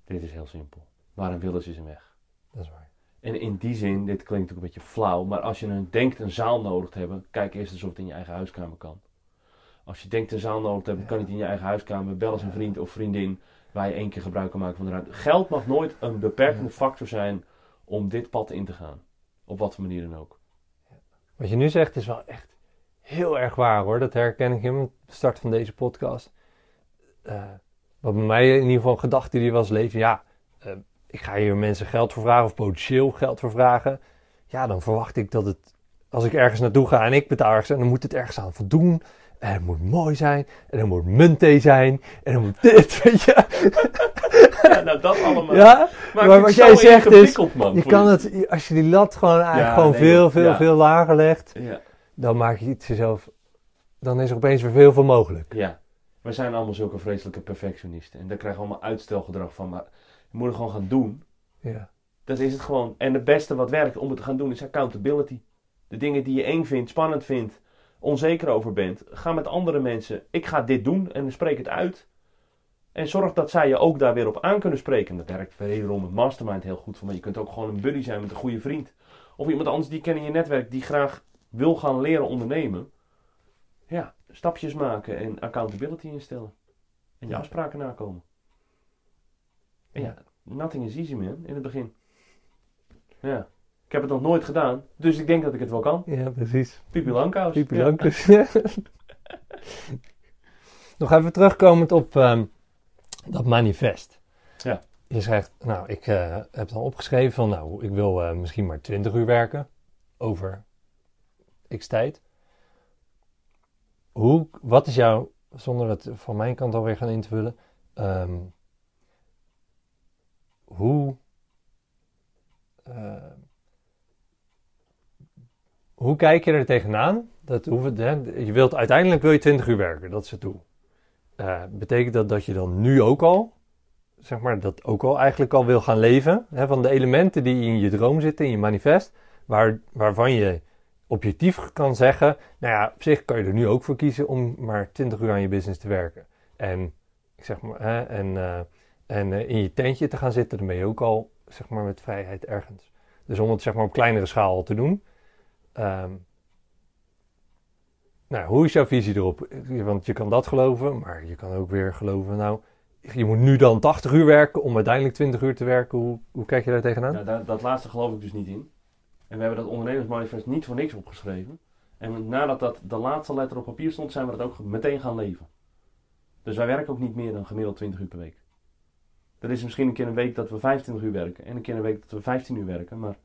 Speaker 2: Dit is heel simpel. Waar een wil is, is een weg.
Speaker 1: Dat is waar.
Speaker 2: En in die zin, dit klinkt ook een beetje flauw, maar als je een, denkt een zaal nodig te hebben, kijk eerst eens of het in je eigen huiskamer kan. Als je denkt een zaal nodig te hebben, kan het in je eigen huiskamer. Bel eens een vriend of vriendin waar je één keer gebruik kan maken van de ruimte. Geld mag nooit een beperkende factor zijn om dit pad in te gaan. Op wat voor manier dan ook.
Speaker 1: Wat je nu zegt is wel echt heel erg waar hoor. Dat herken ik in de start van deze podcast. Eh, wat bij mij in ieder geval een gedachte die was leven. Ja, eh, ik ga hier mensen geld voor vragen of potentieel geld voor vragen. Ja, dan verwacht ik dat het, als ik ergens naartoe ga en ik betaal ergens, dan moet het ergens aan voldoen. En het moet mooi zijn. En er moet muntthee zijn. En dan moet dit, weet je.
Speaker 2: Ja, nou dat allemaal.
Speaker 1: Ja, maar wat jij zegt is,
Speaker 2: man,
Speaker 1: je kan het, als je die lat gewoon eigenlijk
Speaker 2: Ja,
Speaker 1: gewoon
Speaker 2: nee,
Speaker 1: veel, veel,
Speaker 2: Ja.
Speaker 1: veel lager legt.
Speaker 2: Ja,
Speaker 1: dan maak je het jezelf. Dan is er opeens weer veel, veel mogelijk.
Speaker 2: ja. We zijn allemaal zulke vreselijke perfectionisten. En daar krijgen we allemaal uitstelgedrag van. Maar je moet het gewoon gaan doen.
Speaker 1: Ja.
Speaker 2: Dat is het gewoon. En het beste wat werkt om het te gaan doen is accountability. De dingen die je eng vindt, spannend vindt, onzeker over bent. Ga met andere mensen. Ik ga dit doen en spreek het uit. En zorg dat zij je ook daar weer op aan kunnen spreken. Dat werkt wederom met Mastermind heel goed voor. Maar je kunt ook gewoon een buddy zijn met een goede vriend. Of iemand anders die kent in je netwerk die graag wil gaan leren ondernemen. Ja, stapjes maken en accountability instellen. En je
Speaker 1: Ja.
Speaker 2: afspraken nakomen. En ja, nothing is easy man, in het begin. Ja, ik heb het nog nooit gedaan, dus ik denk dat ik het wel kan.
Speaker 1: Ja, precies.
Speaker 2: Pipi Langkous.
Speaker 1: Pipi
Speaker 2: Ja.
Speaker 1: Nog even terugkomend op ehm, dat manifest.
Speaker 2: Ja.
Speaker 1: Je zegt, nou, ik eh, heb dan opgeschreven van, nou, ik wil eh, misschien maar 20 uur werken over x tijd. Hoe, wat is jouw, zonder het van mijn kant alweer gaan invullen, ehm, hoe, eh, hoe kijk je er tegenaan? Dat hoeft, hè, je wilt, uiteindelijk wil je 20 uur werken, dat is het doel. Eh, betekent dat dat je dan nu ook al, zeg maar, dat ook al eigenlijk al wil gaan leven? Hè, van de elementen die in je droom zitten, in je manifest, waar, waarvan je objectief kan zeggen, nou ja, op zich kan je er nu ook voor kiezen om maar 20 uur aan je business te werken. En, ik zeg maar, hè, en, eh, en eh, in je tentje te gaan zitten, dan ben je ook al, zeg maar, met vrijheid ergens. Dus om het zeg maar op kleinere schaal te doen. Ehm, nou, hoe is jouw visie erop? Want je kan dat geloven, maar je kan ook weer geloven, nou, je moet nu dan 80 uur werken om uiteindelijk 20 uur te werken. Hoe, hoe kijk je daar tegenaan?
Speaker 2: Ja, daar- dat laatste geloof ik dus niet in. En we hebben dat ondernemersmanifest niet voor niks opgeschreven. En nadat dat de laatste letter op papier stond, zijn we dat ook meteen gaan leven. Dus wij werken ook niet meer dan gemiddeld 20 uur per week. Er is misschien een keer een week dat we 25 uur werken en een keer een week dat we 15 uur werken, maar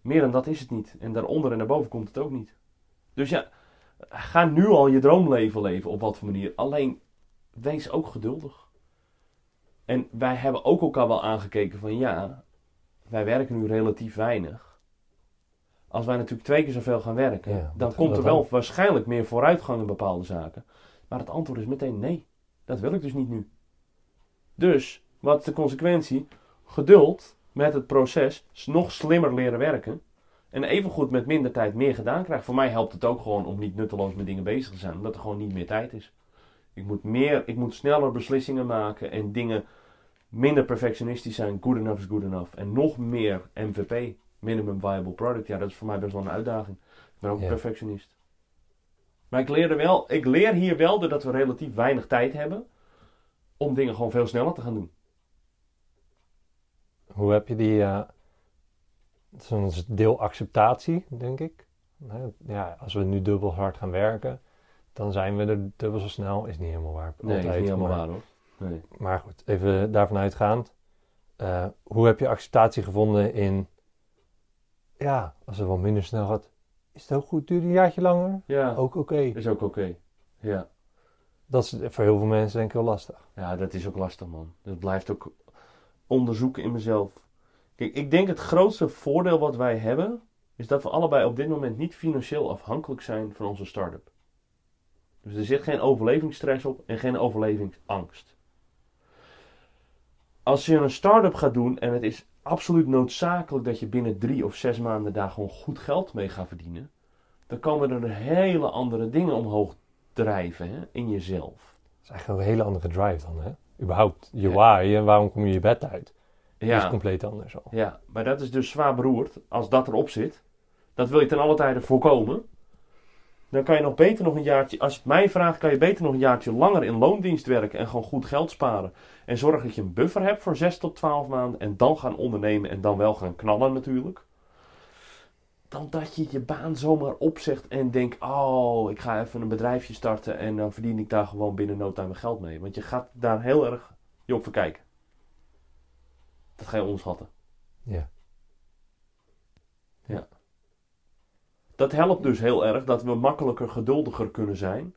Speaker 2: meer dan dat is het niet. En daaronder en daarboven komt het ook niet. Dus ja, ga nu al je droomleven leven op wat voor manier. Alleen wees ook geduldig. En wij hebben ook elkaar wel aangekeken van ja, wij werken nu relatief weinig. Als wij natuurlijk twee keer zoveel gaan werken,
Speaker 1: Ja,
Speaker 2: dan komt er wel
Speaker 1: dan?
Speaker 2: waarschijnlijk meer vooruitgang in bepaalde zaken. Maar het antwoord is meteen nee. Dat wil ik dus niet nu. Dus, wat is de consequentie? Geduld met het proces, nog slimmer leren werken. En evengoed met minder tijd meer gedaan krijgen. Voor mij helpt het ook gewoon om niet nutteloos met dingen bezig te zijn, omdat er gewoon niet meer tijd is. Ik moet, meer, ik moet sneller beslissingen maken en dingen minder perfectionistisch zijn. Good enough is good enough. En nog meer MVP, minimum viable product. Ja, dat is voor mij best wel een uitdaging. Ik ben ook een perfectionist. Maar ik leer, er wel, ik leer hier wel doordat we relatief weinig tijd hebben om dingen gewoon veel sneller te gaan doen.
Speaker 1: Hoe heb je die, eh zo'n deel acceptatie, denk ik. Ja, als we nu dubbel hard gaan werken, dan zijn we er dubbel zo snel. Is niet helemaal waar.
Speaker 2: Nee, dat is niet helemaal
Speaker 1: maar,
Speaker 2: waar hoor. Nee.
Speaker 1: Maar goed, even daarvan uitgaand. Eh, hoe heb je acceptatie gevonden in, ja, als het wat minder snel gaat, is het ook goed, duurt een jaartje langer?
Speaker 2: Ja,
Speaker 1: Ook oké.
Speaker 2: is ook oké. Ja.
Speaker 1: Dat is voor heel veel mensen denk ik heel lastig.
Speaker 2: ja, dat is ook lastig man. Dat blijft ook onderzoeken in mezelf. Kijk, ik denk het grootste voordeel wat wij hebben, is dat we allebei op dit moment niet financieel afhankelijk zijn van onze start-up. Dus er zit geen overlevingsstress op en geen overlevingsangst. Als je een start-up gaat doen en het is absoluut noodzakelijk dat je binnen drie of zes maanden daar gewoon goed geld mee gaat verdienen, dan komen er hele andere dingen omhoog drijven hè, in jezelf.
Speaker 1: Dat is eigenlijk een hele andere drive dan, hè? Überhaupt, je
Speaker 2: Ja.
Speaker 1: why en waarom kom je je bed uit,
Speaker 2: Ja.
Speaker 1: is compleet anders al.
Speaker 2: Ja, maar dat is dus zwaar beroerd als dat erop zit. Dat wil je ten alle tijde voorkomen. Dan kan je nog beter nog een jaartje, als je het mij vraagt, kan je beter nog een jaartje langer in loondienst werken en gewoon goed geld sparen. En zorg dat je een buffer hebt voor 6 tot 12 maanden en dan gaan ondernemen en dan wel gaan knallen natuurlijk. Dan dat je je baan zomaar opzegt en denkt, oh, ik ga even een bedrijfje starten en dan verdien ik daar gewoon binnen no time mijn geld mee. Want je gaat daar heel erg je op verkijken. Dat ga je onderschatten.
Speaker 1: Ja.
Speaker 2: Dat helpt dus heel erg dat we makkelijker geduldiger kunnen zijn.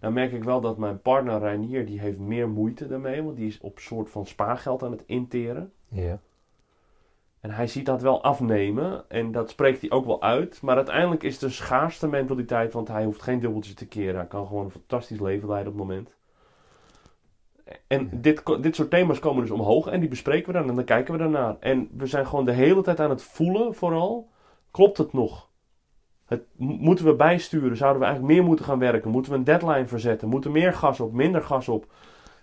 Speaker 2: Nou merk ik wel dat mijn partner Reinier, die heeft meer moeite daarmee, want die is op soort van spaargeld aan het interen.
Speaker 1: Ja.
Speaker 2: En hij ziet dat wel afnemen en dat spreekt hij ook wel uit. Maar uiteindelijk is het een schaarste mentaliteit, want hij hoeft geen dubbeltje te keren. Hij kan gewoon een fantastisch leven leiden op het moment. En
Speaker 1: Ja.
Speaker 2: dit, dit soort thema's komen dus omhoog en die bespreken we dan en dan kijken we daarnaar. En we zijn gewoon de hele tijd aan het voelen vooral. Klopt het nog? Het, moeten we bijsturen? Zouden we eigenlijk meer moeten gaan werken? Moeten we een deadline verzetten? Moeten we meer gas op, minder gas op?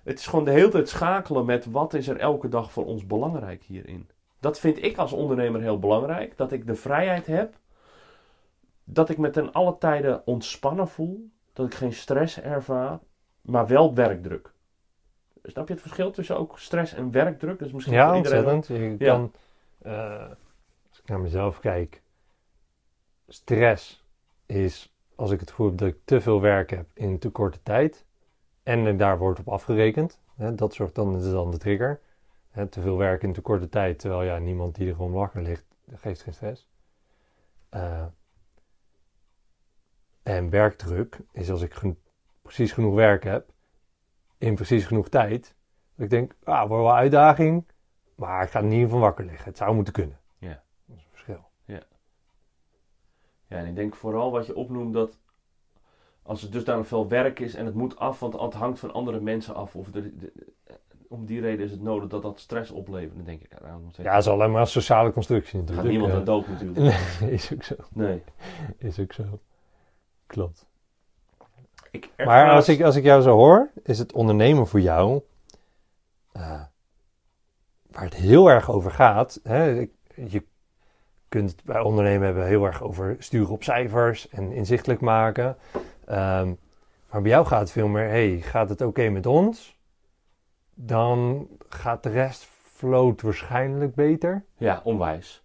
Speaker 2: Het is gewoon de hele tijd schakelen met wat is er elke dag voor ons belangrijk hierin. Dat vind ik als ondernemer heel belangrijk. Dat ik de vrijheid heb. Dat ik me ten alle tijden ontspannen voel. Dat ik geen stress ervaar. Maar wel werkdruk. Snap je het verschil tussen ook stress en werkdruk? Is misschien
Speaker 1: Ja,
Speaker 2: voor iedereen
Speaker 1: ontzettend. Je
Speaker 2: Ja.
Speaker 1: kan, eh, als ik naar mezelf kijk, stress is als ik het gevoel heb dat ik te veel werk heb in te korte tijd en daar wordt op afgerekend. Hè, dat zorgt dan, dat is dan de trigger. Hè, te veel werk in te korte tijd, terwijl ja, niemand die er gewoon wakker ligt, geeft geen stress. Eh, en werkdruk is als ik precies genoeg werk heb in precies genoeg tijd. Dat ik denk, ah, wordt wel een uitdaging, maar ik ga er niet van wakker liggen. Het zou moeten kunnen.
Speaker 2: Ja.
Speaker 1: Dat is een verschil.
Speaker 2: Ja, en ik denk vooral wat je opnoemt dat als het dusdanig veel werk is en het moet af, want het hangt van andere mensen af. Of de, de- om die reden is het nodig dat dat stress oplevert. Dan denk ik, nou, steeds-
Speaker 1: Ja, dat is alleen maar een sociale constructie natuurlijk.
Speaker 2: gaat niemand aan dood natuurlijk.
Speaker 1: Nee, is ook zo.
Speaker 2: Nee.
Speaker 1: Is ook zo. Klopt.
Speaker 2: Ik
Speaker 1: Maar als ik, als ik jou zo hoor, is het ondernemen voor jou, eh, waar het heel erg over gaat. Hè, ik- je kunt het bij ondernemen hebben heel erg over sturen op cijfers en inzichtelijk maken. Ehm, maar bij jou gaat het veel meer, hey, gaat het oké met ons? Dan gaat de rest float waarschijnlijk beter.
Speaker 2: Ja, onwijs.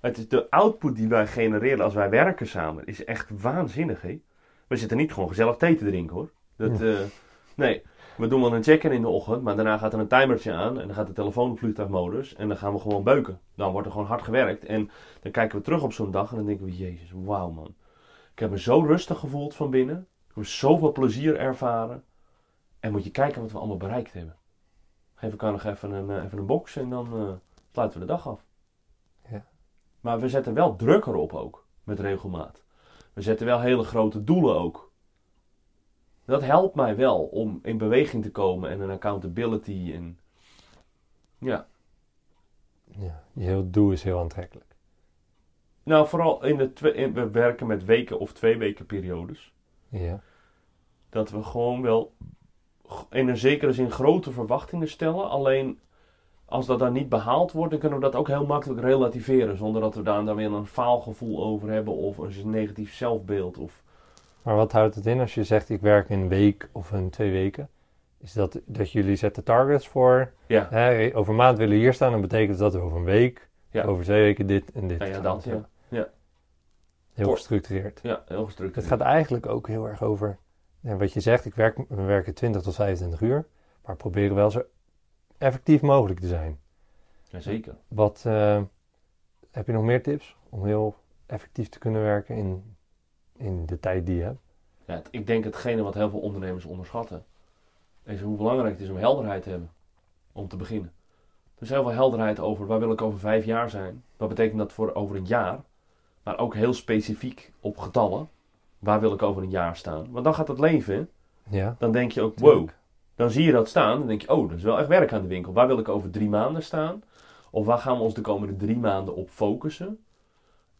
Speaker 2: Het is de output die wij genereren als wij werken samen is echt waanzinnig, hè? We zitten niet gewoon gezellig thee te drinken, hoor. Dat, eh, nee, we doen wel een check-in in de ochtend, maar daarna gaat er een timertje aan en dan gaat de telefoon op vliegtuigmodus en dan gaan we gewoon beuken. Dan wordt er gewoon hard gewerkt en dan kijken we terug op zo'n dag en dan denken we, jezus, wauw man. Ik heb me zo rustig gevoeld van binnen. Ik heb zoveel plezier ervaren. En moet je kijken wat we allemaal bereikt hebben. Geef elkaar nog even een, eh, even een box en dan eh, sluiten we de dag af.
Speaker 1: Ja.
Speaker 2: Maar we zetten wel druk erop ook, met regelmaat. We zetten wel hele grote doelen ook. Dat helpt mij wel om in beweging te komen en een accountability. En... Ja.
Speaker 1: Ja, je heel doel is heel aantrekkelijk.
Speaker 2: Nou, vooral in de twee, in- we werken met weken of twee weken periodes.
Speaker 1: Ja.
Speaker 2: dat we gewoon wel in een zekere zin grote verwachtingen stellen. Alleen als dat dan niet behaald wordt, dan kunnen we dat ook heel makkelijk relativeren. Zonder dat we daar dan weer een faalgevoel over hebben of een negatief zelfbeeld. Of...
Speaker 1: Maar wat houdt het in als je zegt ik werk een week of een twee weken? Is dat dat jullie zetten targets voor?
Speaker 2: Ja,
Speaker 1: Hè, over een maand willen we hier staan, dan betekent dat we over een week,
Speaker 2: Ja.
Speaker 1: over twee weken dit en dit.
Speaker 2: ja, ja dat. Ja. Ja,
Speaker 1: Heel gestructureerd.
Speaker 2: ja heel gestructureerd.
Speaker 1: Het gaat eigenlijk ook heel erg over, en wat je zegt, ik werk, we werken 20 tot 25 uur, maar proberen wel zo effectief mogelijk te zijn.
Speaker 2: Jazeker.
Speaker 1: Wat, eh, heb je nog meer tips om heel effectief te kunnen werken in, in de tijd die je hebt?
Speaker 2: Ja, ik denk hetgene wat heel veel ondernemers onderschatten, is hoe belangrijk het is om helderheid te hebben. Om te beginnen. Er is heel veel helderheid over waar wil ik over vijf jaar zijn. Wat betekent dat voor over een jaar? Maar ook heel specifiek op getallen. Waar wil ik over een jaar staan? Want dan gaat het leven.
Speaker 1: Ja,
Speaker 2: Dan denk je ook, wow. Dan zie je dat staan. Dan denk je, oh, dat is wel echt werk aan de winkel. Waar wil ik over drie maanden staan? Of waar gaan we ons de komende drie maanden op focussen?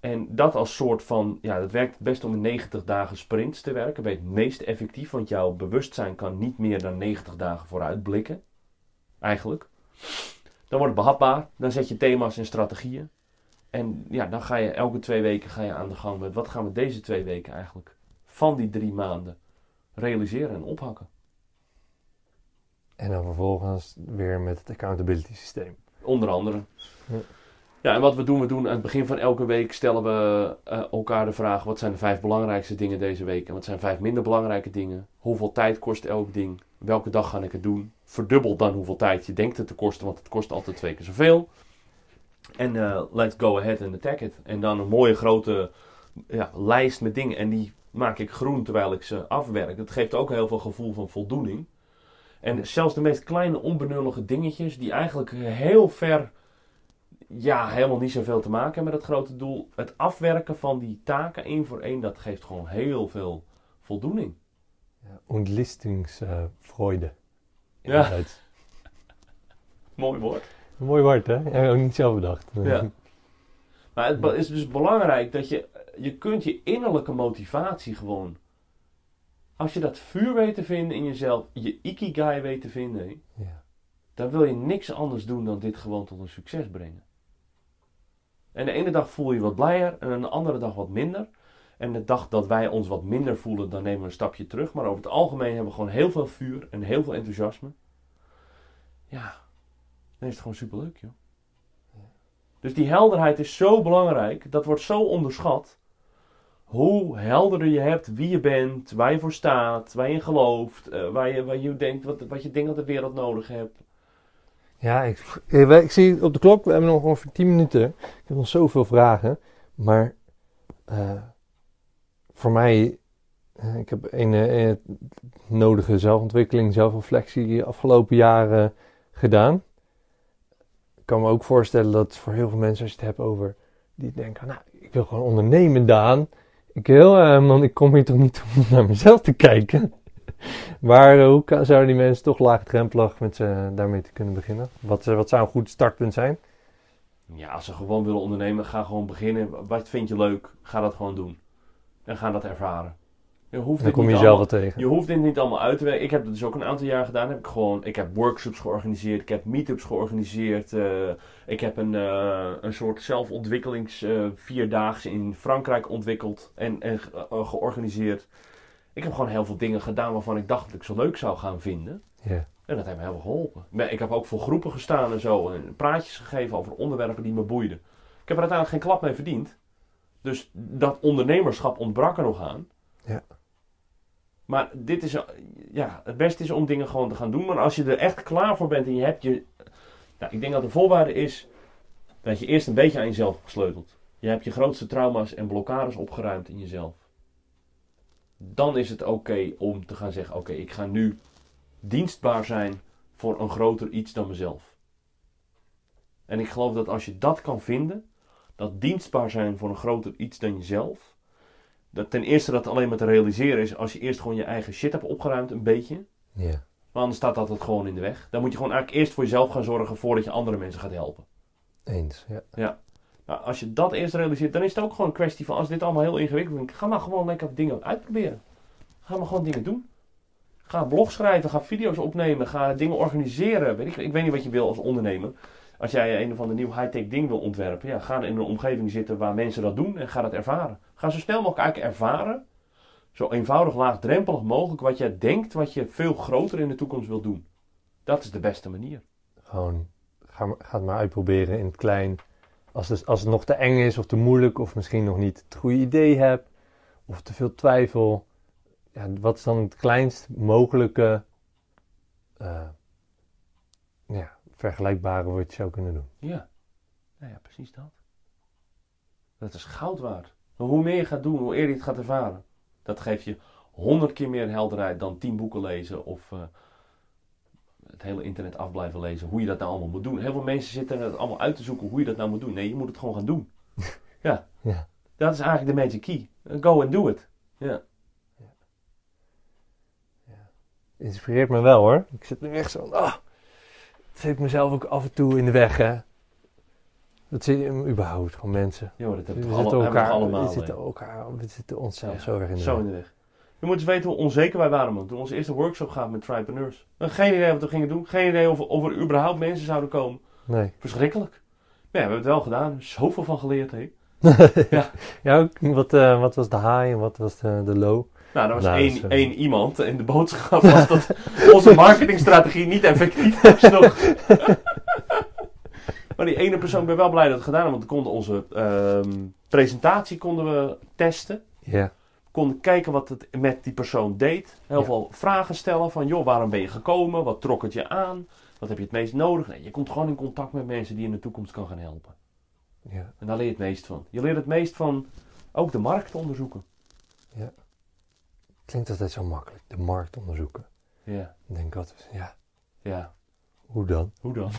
Speaker 2: En dat als soort van, ja, dat werkt het best om in 90 dagen sprints te werken. Ben je het meest effectief, want jouw bewustzijn kan niet meer dan 90 dagen vooruit blikken. Eigenlijk. Dan wordt het behapbaar. Dan zet je thema's en strategieën. En ja, dan ga je elke twee weken ga je aan de gang met wat gaan we deze twee weken eigenlijk van die drie maanden realiseren en ophakken.
Speaker 1: En dan vervolgens weer met het accountability systeem.
Speaker 2: Onder andere.
Speaker 1: Ja.
Speaker 2: Ja, en wat we doen, we doen aan het begin van elke week stellen we eh, elkaar de vraag: wat zijn de vijf belangrijkste dingen deze week? En wat zijn vijf minder belangrijke dingen? Hoeveel tijd kost elk ding? Welke dag ga ik het doen? Verdubbel dan hoeveel tijd je denkt het te kosten, want het kost altijd twee keer zoveel. En eh, let's go ahead and attack it. En dan een mooie grote ja, lijst met dingen. En die maak ik groen terwijl ik ze afwerk. Dat geeft ook heel veel gevoel van voldoening. En zelfs de meest kleine onbenullige dingetjes, die eigenlijk heel ver, ja, helemaal niet zoveel te maken hebben met het grote doel. Het afwerken van die taken één voor één, dat geeft gewoon heel veel voldoening.
Speaker 1: Ja, Ontlistingsfreude. in
Speaker 2: Ja. Mooi woord.
Speaker 1: Een mooi woord, hè? Heb ik ook niet zelf bedacht.
Speaker 2: Ja. Maar het is dus belangrijk dat je, je kunt je innerlijke motivatie gewoon Als je dat vuur weet te vinden in jezelf, je ikigai weet te vinden,
Speaker 1: Ja.
Speaker 2: dan wil je niks anders doen dan dit gewoon tot een succes brengen. En de ene dag voel je wat blijer en de andere dag wat minder. En de dag dat wij ons wat minder voelen, dan nemen we een stapje terug. Maar over het algemeen hebben we gewoon heel veel vuur en heel veel enthousiasme. Ja, dan is het gewoon superleuk, joh. Dus die helderheid is zo belangrijk, dat wordt zo onderschat. Hoe helderder je hebt wie je bent, waar je voor staat, waar je in gelooft, eh, waar, je, waar je denkt, wat, wat je denkt dat de wereld nodig hebt.
Speaker 1: Ja, ik, weet- ik zie op de klok, we hebben nog ongeveer 10 minuten. Ik heb nog zoveel vragen. Maar eh, voor mij, eh, ik heb een eh, nodige zelfontwikkeling, zelfreflectie afgelopen jaren gedaan. Kan me ook voorstellen dat voor heel veel mensen, als je het hebt over, die denken, nou, ik wil gewoon ondernemen, Daan. Ik wil, man, ik kom hier toch niet om naar mezelf te kijken. Maar hoe zouden die mensen toch laagdrempelig met ze daarmee te kunnen beginnen? Wat, eh, wat zou een goed startpunt zijn?
Speaker 2: Ja, als ze gewoon willen ondernemen, ga gewoon beginnen. Wat vind je leuk? Ga dat gewoon doen. En ga dat ervaren. Je hoeft
Speaker 1: Dan kom je
Speaker 2: niet
Speaker 1: jezelf
Speaker 2: allemaal-
Speaker 1: wel tegen.
Speaker 2: Je hoeft dit niet allemaal uit te werken. Ik heb het dus ook een aantal jaar gedaan. Heb ik, gewoon, ik heb workshops georganiseerd. Ik heb meetups georganiseerd. eh, ik heb een, eh, een soort zelfontwikkelings vierdaagse in Frankrijk ontwikkeld en, en ge- georganiseerd. Ik heb gewoon heel veel dingen gedaan waarvan ik dacht dat ik zo leuk zou gaan vinden.
Speaker 1: Ja.
Speaker 2: En dat heeft me heel veel geholpen. Ik heb ook voor groepen gestaan en zo. En praatjes gegeven over onderwerpen die me boeiden. Ik heb er uiteindelijk geen klap mee verdiend. Dus dat ondernemerschap ontbrak er nog aan.
Speaker 1: Ja.
Speaker 2: Maar dit is, ja, het beste is om dingen gewoon te gaan doen. Maar als je er echt klaar voor bent en je hebt je... Nou, ik denk dat de voorwaarde is dat je eerst een beetje aan jezelf gesleuteld. Je hebt je grootste trauma's en blokkades opgeruimd in jezelf. Dan is het oké om te gaan zeggen, oké, ik ga nu dienstbaar zijn voor een groter iets dan mezelf. En ik geloof dat als je dat kan vinden, dat dienstbaar zijn voor een groter iets dan jezelf, dat ten eerste dat alleen maar te realiseren is als je eerst gewoon je eigen shit hebt opgeruimd, een beetje.
Speaker 1: Ja.
Speaker 2: Maar anders staat dat het gewoon in de weg. Dan moet je gewoon eigenlijk eerst voor jezelf gaan zorgen voordat je andere mensen gaat helpen.
Speaker 1: Eens. Ja.
Speaker 2: Nou, als je dat eerst realiseert, dan is het ook gewoon een kwestie van als dit allemaal heel ingewikkeld vindt, ga maar gewoon lekker dingen uitproberen. Ga maar gewoon dingen doen. Ga blog schrijven, ga video's opnemen, ga dingen organiseren. Weet ik, ik weet niet wat je wil als ondernemer. Als jij een of ander nieuw high-tech ding wil ontwerpen, ja, ga in een omgeving zitten waar mensen dat doen en ga dat ervaren. Ga zo snel mogelijk ervaren, zo eenvoudig laagdrempelig mogelijk, wat jij denkt wat je veel groter in de toekomst wil doen. Dat is de beste manier.
Speaker 1: Gewoon, ga het maar uitproberen in het klein. Als het, als het nog te eng is of te moeilijk of misschien nog niet het goede idee hebt of te veel twijfel. Ja, wat is dan het kleinst mogelijke eh, ja, vergelijkbare wat je zou kunnen doen?
Speaker 2: Ja, nou ja, precies dat. Dat is goud waard. Hoe meer je gaat doen, hoe eerder je het gaat ervaren. Dat geeft je honderd keer meer helderheid dan tien boeken lezen of eh, het hele internet af blijven lezen. Hoe je dat nou allemaal moet doen. Heel veel mensen zitten het allemaal uit te zoeken hoe je dat nou moet doen. Nee, je moet het gewoon gaan doen. ja.
Speaker 1: Ja.
Speaker 2: Dat is eigenlijk de magic key. Go and do it. Ja.
Speaker 1: Inspireert me wel hoor. Ik zit nu echt zo. Ah, zit mezelf ook af en toe in de weg hè. Dat zit hem überhaupt gewoon mensen.
Speaker 2: Jo, dat hebben we,
Speaker 1: zitten,
Speaker 2: alle,
Speaker 1: elkaar,
Speaker 2: allemaal.
Speaker 1: we, zitten elkaar, we zitten onszelf
Speaker 2: Ja,
Speaker 1: zo erg in de
Speaker 2: Zo
Speaker 1: weg.
Speaker 2: in de weg. Je moet eens weten hoe onzeker wij waren, man. Toen onze eerste workshop gaat met Tripreneurs. Geen idee wat we gingen doen. Geen idee of, of er überhaupt mensen zouden komen.
Speaker 1: Nee.
Speaker 2: Verschrikkelijk. Maar ja, we hebben het wel gedaan. Zoveel van geleerd, hè. Ja.
Speaker 1: ja, ook, wat, eh, wat was de high en wat was de, de low?
Speaker 2: Nou, er was
Speaker 1: Nou,
Speaker 2: één,
Speaker 1: dat is, eh,
Speaker 2: één iemand. En de boodschap was dat onze marketingstrategie niet effectief was nog. maar die ene persoon, ik ben wel blij dat we het gedaan hebben. Want we konden onze ehm, presentatie konden we testen.
Speaker 1: Ja.
Speaker 2: konden kijken wat het met die persoon deed. Heel
Speaker 1: Ja.
Speaker 2: veel vragen stellen van, joh, waarom ben je gekomen? Wat trok het je aan? Wat heb je het meest nodig? Nee, je komt gewoon in contact met mensen die je in de toekomst kan gaan helpen.
Speaker 1: ja.
Speaker 2: En daar leer je het meest van. Je leert het meest van ook de markt onderzoeken.
Speaker 1: Klinkt altijd zo makkelijk. De markt onderzoeken.
Speaker 2: Ja,
Speaker 1: Ik denk altijd, ja,
Speaker 2: ja.
Speaker 1: hoe dan?
Speaker 2: Hoe dan?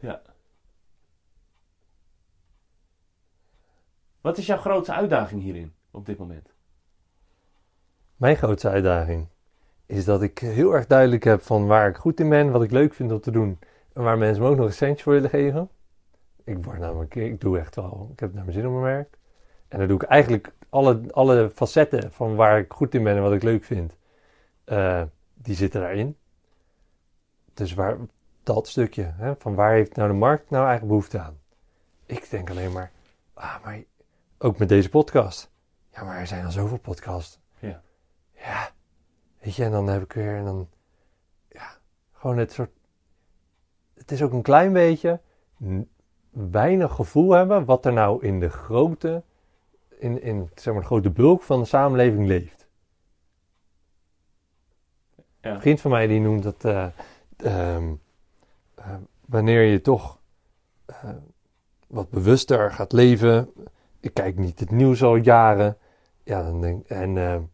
Speaker 2: ja. Wat is jouw grootste uitdaging hierin op dit moment?
Speaker 1: Mijn grootste uitdaging is dat ik heel erg duidelijk heb van waar ik goed in ben, wat ik leuk vind om te doen en waar mensen me ook nog een centje voor willen geven. Ik word namelijk, ik doe echt wel, ik heb naar mijn zin op mijn werk. En daar doe ik eigenlijk alle, alle facetten van waar ik goed in ben en wat ik leuk vind, eh, die zitten daarin. Dus waar, dat stukje, hè, van waar heeft nou de markt nou eigenlijk behoefte aan? Ik denk alleen maar, ah, maar ook met deze podcast. Ja, maar er zijn al zoveel podcasts.
Speaker 2: Ja.
Speaker 1: Ja, weet je, en dan heb ik weer, en dan, ja, gewoon het soort, het is ook een klein beetje weinig gevoel hebben wat er nou in de grote, in, in zeg maar de grote bulk van de samenleving leeft.
Speaker 2: Ja.
Speaker 1: Een vriend van mij die noemt dat eh, ehm, eh, wanneer je toch eh, wat bewuster gaat leven. Ik kijk niet het nieuws al jaren. Ja, dan denk en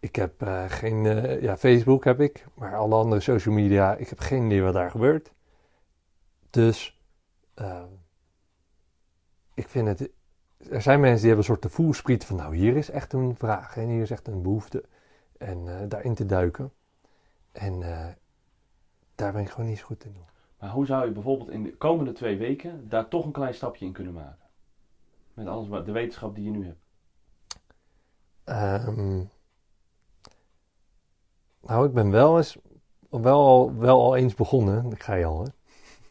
Speaker 1: ik heb geen, ja, Facebook heb ik, maar alle andere social media, ik heb geen idee wat daar gebeurt. Dus ik vind het, er zijn mensen die hebben een soort de voelspriet van, nou hier is echt een vraag en hier is echt een behoefte. En eh, daarin te duiken. En eh, daar ben ik gewoon niet zo goed in. doen.
Speaker 2: Maar hoe zou je bijvoorbeeld in de komende twee weken daar toch een klein stapje in kunnen maken? Met alles wat de wetenschap die je nu hebt.
Speaker 1: Ehm, nou, ik ben wel eens, wel al, wel al eens begonnen, ik ga je al, hè,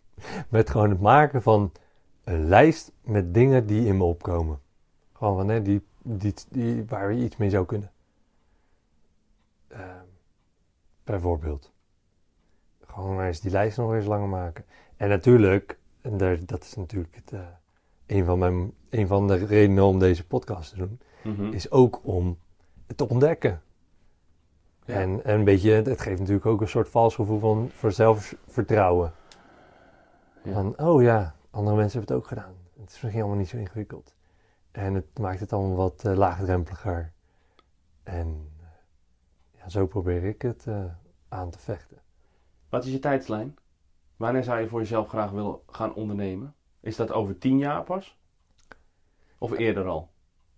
Speaker 1: met gewoon het maken van een lijst met dingen die in me opkomen. Gewoon van, hè, die, die, die, waar je iets mee zou kunnen. Ehm, bijvoorbeeld. Gewoon maar eens die lijst nog eens langer maken. En natuurlijk, en daar, dat is natuurlijk het, eh, een, van mijn, een van de redenen om deze podcast te doen
Speaker 2: Mhm.
Speaker 1: is ook om het te ontdekken.
Speaker 2: Ja.
Speaker 1: En, en een beetje, het geeft natuurlijk ook een soort vals gevoel van voor zelfvertrouwen.
Speaker 2: Ja.
Speaker 1: Van, oh ja, andere mensen hebben het ook gedaan. Het is misschien allemaal niet zo ingewikkeld. En het maakt het allemaal wat eh, laagdrempeliger. En eh, ja, zo probeer ik het eh, aan te vechten.
Speaker 2: Wat is je tijdslijn? Wanneer zou je voor jezelf graag willen gaan ondernemen? Is dat over tien jaar pas? Of eerder al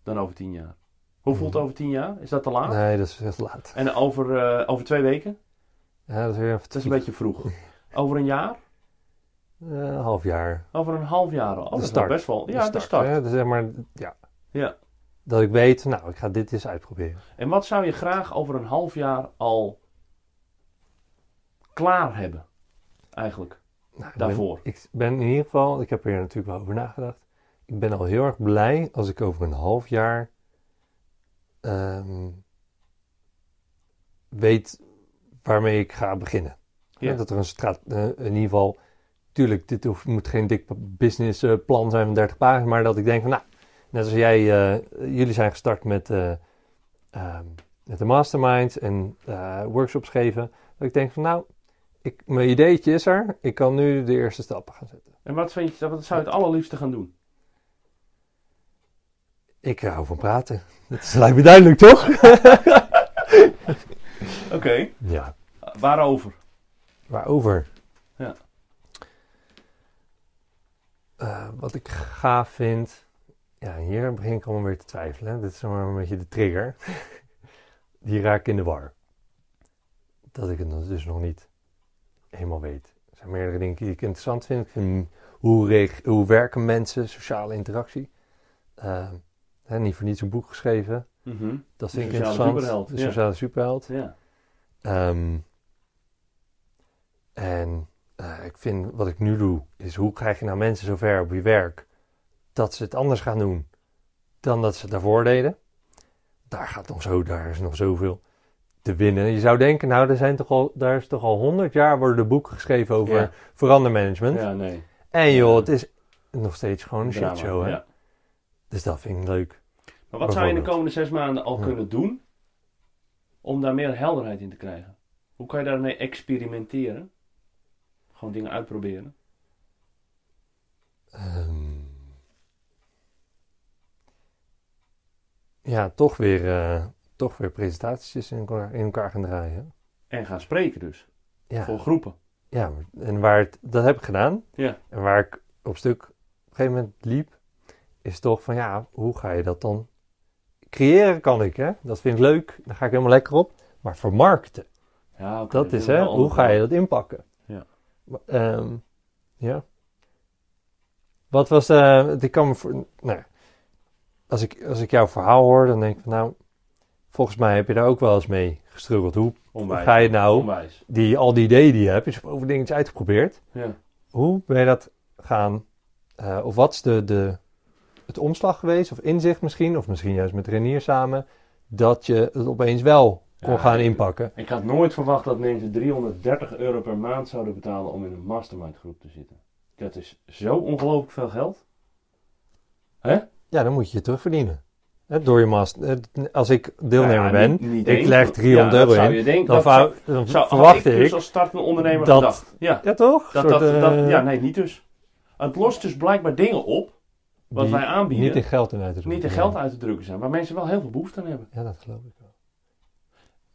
Speaker 2: dan over tien jaar? Hoe voelt het over tien jaar? Is dat te laat?
Speaker 1: Nee, dat is echt laat.
Speaker 2: En over, over twee weken?
Speaker 1: Ja, dat is weer even
Speaker 2: Dat is een beetje vroeg. Over een jaar?
Speaker 1: Eh, een half jaar.
Speaker 2: Over een half jaar al? Oh, dat is
Speaker 1: start.
Speaker 2: best wel. Ja, de start.
Speaker 1: hè. Dus zeg maar, ja.
Speaker 2: Ja.
Speaker 1: Dat ik weet, nou, ik ga dit eens uitproberen.
Speaker 2: En wat zou je graag over een half jaar al klaar hebben? Eigenlijk,
Speaker 1: Nou, ik ben-
Speaker 2: daarvoor.
Speaker 1: Ik ben in ieder geval, ik heb er natuurlijk wel over nagedacht. Ik ben al heel erg blij als ik over een half jaar ehm, weet waarmee ik ga beginnen.
Speaker 2: Ja.
Speaker 1: Dat er een straat, eh, in ieder geval, tuurlijk, dit hoeft, moet geen dik businessplan zijn van 30 pagina's, maar dat ik denk van, nou, net als jij, eh, jullie zijn gestart met, eh, ehm, met de masterminds en eh, workshops geven, dat ik denk van, nou, ik, mijn ideetje is er, ik kan nu de eerste stappen gaan zetten.
Speaker 2: En wat, vind je, wat zou je het allerliefste gaan doen?
Speaker 1: Ik hou van praten. Dat is, lijkt me duidelijk, toch?
Speaker 2: Oké.
Speaker 1: Ja.
Speaker 2: Waarover?
Speaker 1: Waarover?
Speaker 2: Ja.
Speaker 1: Eh, wat ik gaaf vind. Ja, hier begin ik allemaal weer te twijfelen. hè. Dit is maar een beetje de trigger. Die raak ik in de war. Dat ik het dus nog niet helemaal weet. Er zijn meerdere dingen die ik interessant vind. Ik vind hoe, hoe werken mensen, sociale interactie. Eh, hè, niet voor niets een boek geschreven.
Speaker 2: Mhm.
Speaker 1: Dat vind ik interessant.
Speaker 2: superheld,
Speaker 1: De
Speaker 2: ja.
Speaker 1: sociale superheld.
Speaker 2: Ja.
Speaker 1: Ehm, en eh, ik vind wat ik nu doe, is hoe krijg je nou mensen zover op je werk dat ze het anders gaan doen dan dat ze daarvoor deden. Daar gaat nog zo, daar is nog zoveel te winnen. Je zou denken, nou, er zijn toch al, daar is toch al honderd jaar worden er boeken geschreven over
Speaker 2: Ja.
Speaker 1: verandermanagement.
Speaker 2: ja, nee.
Speaker 1: En joh, het is nog steeds gewoon een
Speaker 2: Drama,
Speaker 1: shitshow, hè.
Speaker 2: ja.
Speaker 1: Dus dat vind ik leuk.
Speaker 2: Maar wat zou je in de komende zes maanden al
Speaker 1: Ja.
Speaker 2: kunnen doen om daar meer helderheid in te krijgen? Hoe kan je daarmee experimenteren? Gewoon dingen uitproberen.
Speaker 1: Ehm, ja, toch weer, eh, toch weer presentaties in elkaar, in elkaar gaan draaien.
Speaker 2: En gaan spreken dus.
Speaker 1: Ja,
Speaker 2: Voor groepen.
Speaker 1: ja en waar het, dat heb ik gedaan.
Speaker 2: Ja.
Speaker 1: En waar ik op stuk op een gegeven moment liep, is toch van ja, hoe ga je dat dan creëren? Kan ik, hè? Dat vind ik leuk, daar ga ik helemaal lekker op. Maar vermarkten,
Speaker 2: Ja, oké,
Speaker 1: dat is
Speaker 2: is
Speaker 1: hè, hoe ga je dat inpakken? Ehm, ja. Wat was, eh, ik kan me voor, nou, als ik, als ik jouw verhaal hoor, dan denk ik van nou, volgens mij heb je daar ook wel eens mee gestruggeld. Hoe
Speaker 2: Onwijs.
Speaker 1: ga je nou,
Speaker 2: Onwijs.
Speaker 1: die, al die ideeën die je hebt, is over dingetjes uitgeprobeerd.
Speaker 2: Ja.
Speaker 1: Hoe ben je dat gaan, eh, of wat is de, de, het omslag geweest, of inzicht misschien, of misschien juist met Renier samen, dat je het opeens wel kon
Speaker 2: Ja,
Speaker 1: gaan
Speaker 2: ik-
Speaker 1: inpakken?
Speaker 2: Ik had nooit verwacht dat mensen 330 euro per maand zouden betalen om in een mastermind groep te zitten. Dat is zo ongelooflijk veel geld. Hè?
Speaker 1: Ja, dan moet je je terugverdienen. Hè, door je master. Als ik deelnemer
Speaker 2: ja,
Speaker 1: ben,
Speaker 2: niet- niet
Speaker 1: ik leg 300
Speaker 2: Ja,
Speaker 1: euro
Speaker 2: zou
Speaker 1: in,
Speaker 2: je denken,
Speaker 1: dan,
Speaker 2: dat
Speaker 1: dan
Speaker 2: zou-
Speaker 1: verwacht
Speaker 2: ik dus als startende ondernemer
Speaker 1: dat-
Speaker 2: gedacht. Ja,
Speaker 1: Ja, toch?
Speaker 2: dat,
Speaker 1: Soort,
Speaker 2: dat,
Speaker 1: eh,
Speaker 2: ja, nee, niet dus. Het lost dus blijkbaar dingen op, wat wij aanbieden,
Speaker 1: Niet in geld in uit te drukken.
Speaker 2: niet in geld uit te drukken zijn, waar mensen wel heel veel behoefte aan hebben.
Speaker 1: Ja, dat geloof ik wel.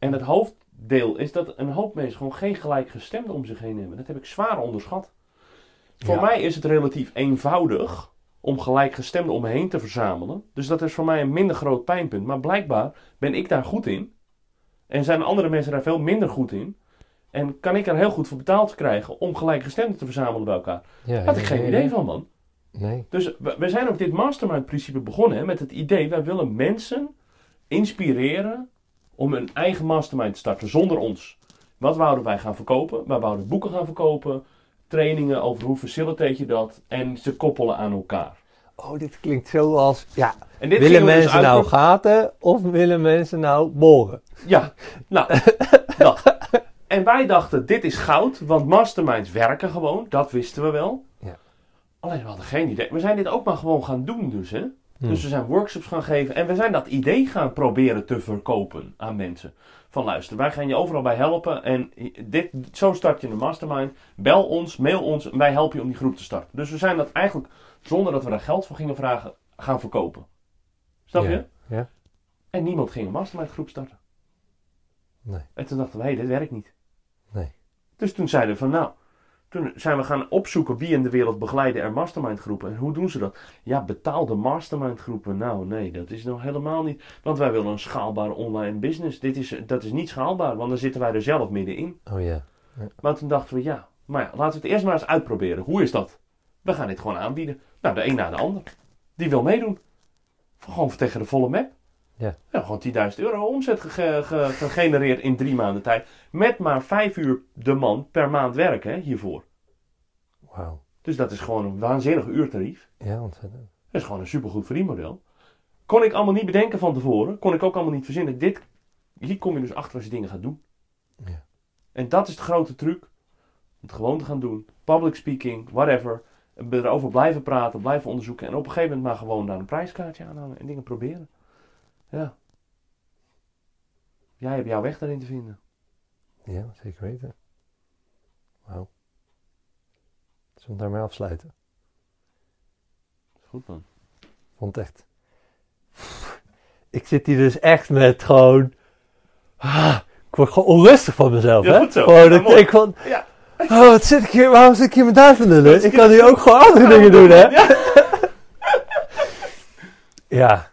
Speaker 2: En het hoofddeel is dat een hoop mensen gewoon geen gelijkgestemden om zich heen hebben. Dat heb ik zwaar onderschat. Voor
Speaker 1: Ja.
Speaker 2: mij is het relatief eenvoudig om gelijkgestemden om me heen te verzamelen. Dus dat is voor mij een minder groot pijnpunt. Maar blijkbaar ben ik daar goed in. En zijn andere mensen daar veel minder goed in. En kan ik er heel goed voor betaald krijgen om gelijkgestemden te verzamelen bij elkaar.
Speaker 1: Ja,
Speaker 2: had ik geen idee van, man.
Speaker 1: Nee.
Speaker 2: Dus we, we zijn ook dit mastermind principe begonnen hè, met het idee, wij willen mensen inspireren om een eigen mastermind te starten zonder ons. Wat wouden wij gaan verkopen? Wij wouden boeken gaan verkopen, trainingen over hoe facilitate je dat en ze koppelen aan elkaar.
Speaker 1: Oh, dit klinkt zo als. Ja, willen
Speaker 2: dus
Speaker 1: mensen nou gaten of willen mensen nou boren?
Speaker 2: Ja, nou, dat. En wij dachten, dit is goud, want masterminds werken gewoon, dat wisten we wel.
Speaker 1: Ja.
Speaker 2: Alleen we hadden geen idee. We zijn dit ook maar gewoon gaan doen dus, hè.
Speaker 1: Hm.
Speaker 2: Dus we zijn workshops gaan geven en we zijn dat idee gaan proberen te verkopen aan mensen. Van luister, wij gaan je overal bij helpen en dit, zo start je een mastermind. Bel ons, mail ons en wij helpen je om die groep te starten. Dus we zijn dat eigenlijk, zonder dat we daar geld voor gingen vragen, gaan verkopen. Snap je?
Speaker 1: ja.
Speaker 2: En niemand ging een mastermind groep starten.
Speaker 1: Nee.
Speaker 2: En toen dachten we, hé, dit werkt niet.
Speaker 1: Nee.
Speaker 2: Dus toen zeiden we van, nou, toen zijn we gaan opzoeken wie in de wereld begeleiden er mastermind groepen. En hoe doen ze dat? Ja, betaalde mastermind groepen. Nou, nee, dat is nog helemaal niet. Want wij willen een schaalbare online business. Dit is, dat is niet schaalbaar, want dan zitten wij er zelf middenin.
Speaker 1: Oh ja.
Speaker 2: Maar toen dachten we, ja, maar ja, laten we het eerst maar eens uitproberen. Hoe is dat? We gaan dit gewoon aanbieden. Nou, de een na de ander. Die wil meedoen. Gewoon tegen de volle map.
Speaker 1: Ja.
Speaker 2: gewoon 10.000 euro omzet ge- ge- gegenereerd in drie maanden tijd. Met maar vijf uur de man per maand werken hiervoor.
Speaker 1: Wauw.
Speaker 2: Dus dat is gewoon een waanzinnig uurtarief.
Speaker 1: Ja, ontzettend.
Speaker 2: Dat is gewoon een supergoed verdienmodel. Kon ik allemaal niet bedenken van tevoren. Kon ik ook allemaal niet verzinnen. Dit, hier kom je dus achter als je dingen gaat doen.
Speaker 1: Ja.
Speaker 2: En dat is de grote truc. Om het gewoon te gaan doen. Public speaking, whatever. Erover blijven praten, blijven onderzoeken. En op een gegeven moment maar gewoon daar een prijskaartje aan hangen. En dingen proberen. Ja. Jij hebt jouw weg daarin te vinden.
Speaker 1: Ja, zeker weten. Wauw. Zullen we daarmee afsluiten?
Speaker 2: Goed man.
Speaker 1: Vond het echt. Ik zit hier dus echt met gewoon. Ah, ik word gewoon onrustig van mezelf.
Speaker 2: Ja,
Speaker 1: hè?
Speaker 2: goed zo.
Speaker 1: Gewoon,
Speaker 2: Ja,
Speaker 1: ik
Speaker 2: mooi.
Speaker 1: denk van.
Speaker 2: Ja.
Speaker 1: Oh, wat zit ik hier? Waarom zit ik hier met daar te lullen? Ik kan nu ook gewoon andere dingen doen, hè? Ja. Ja,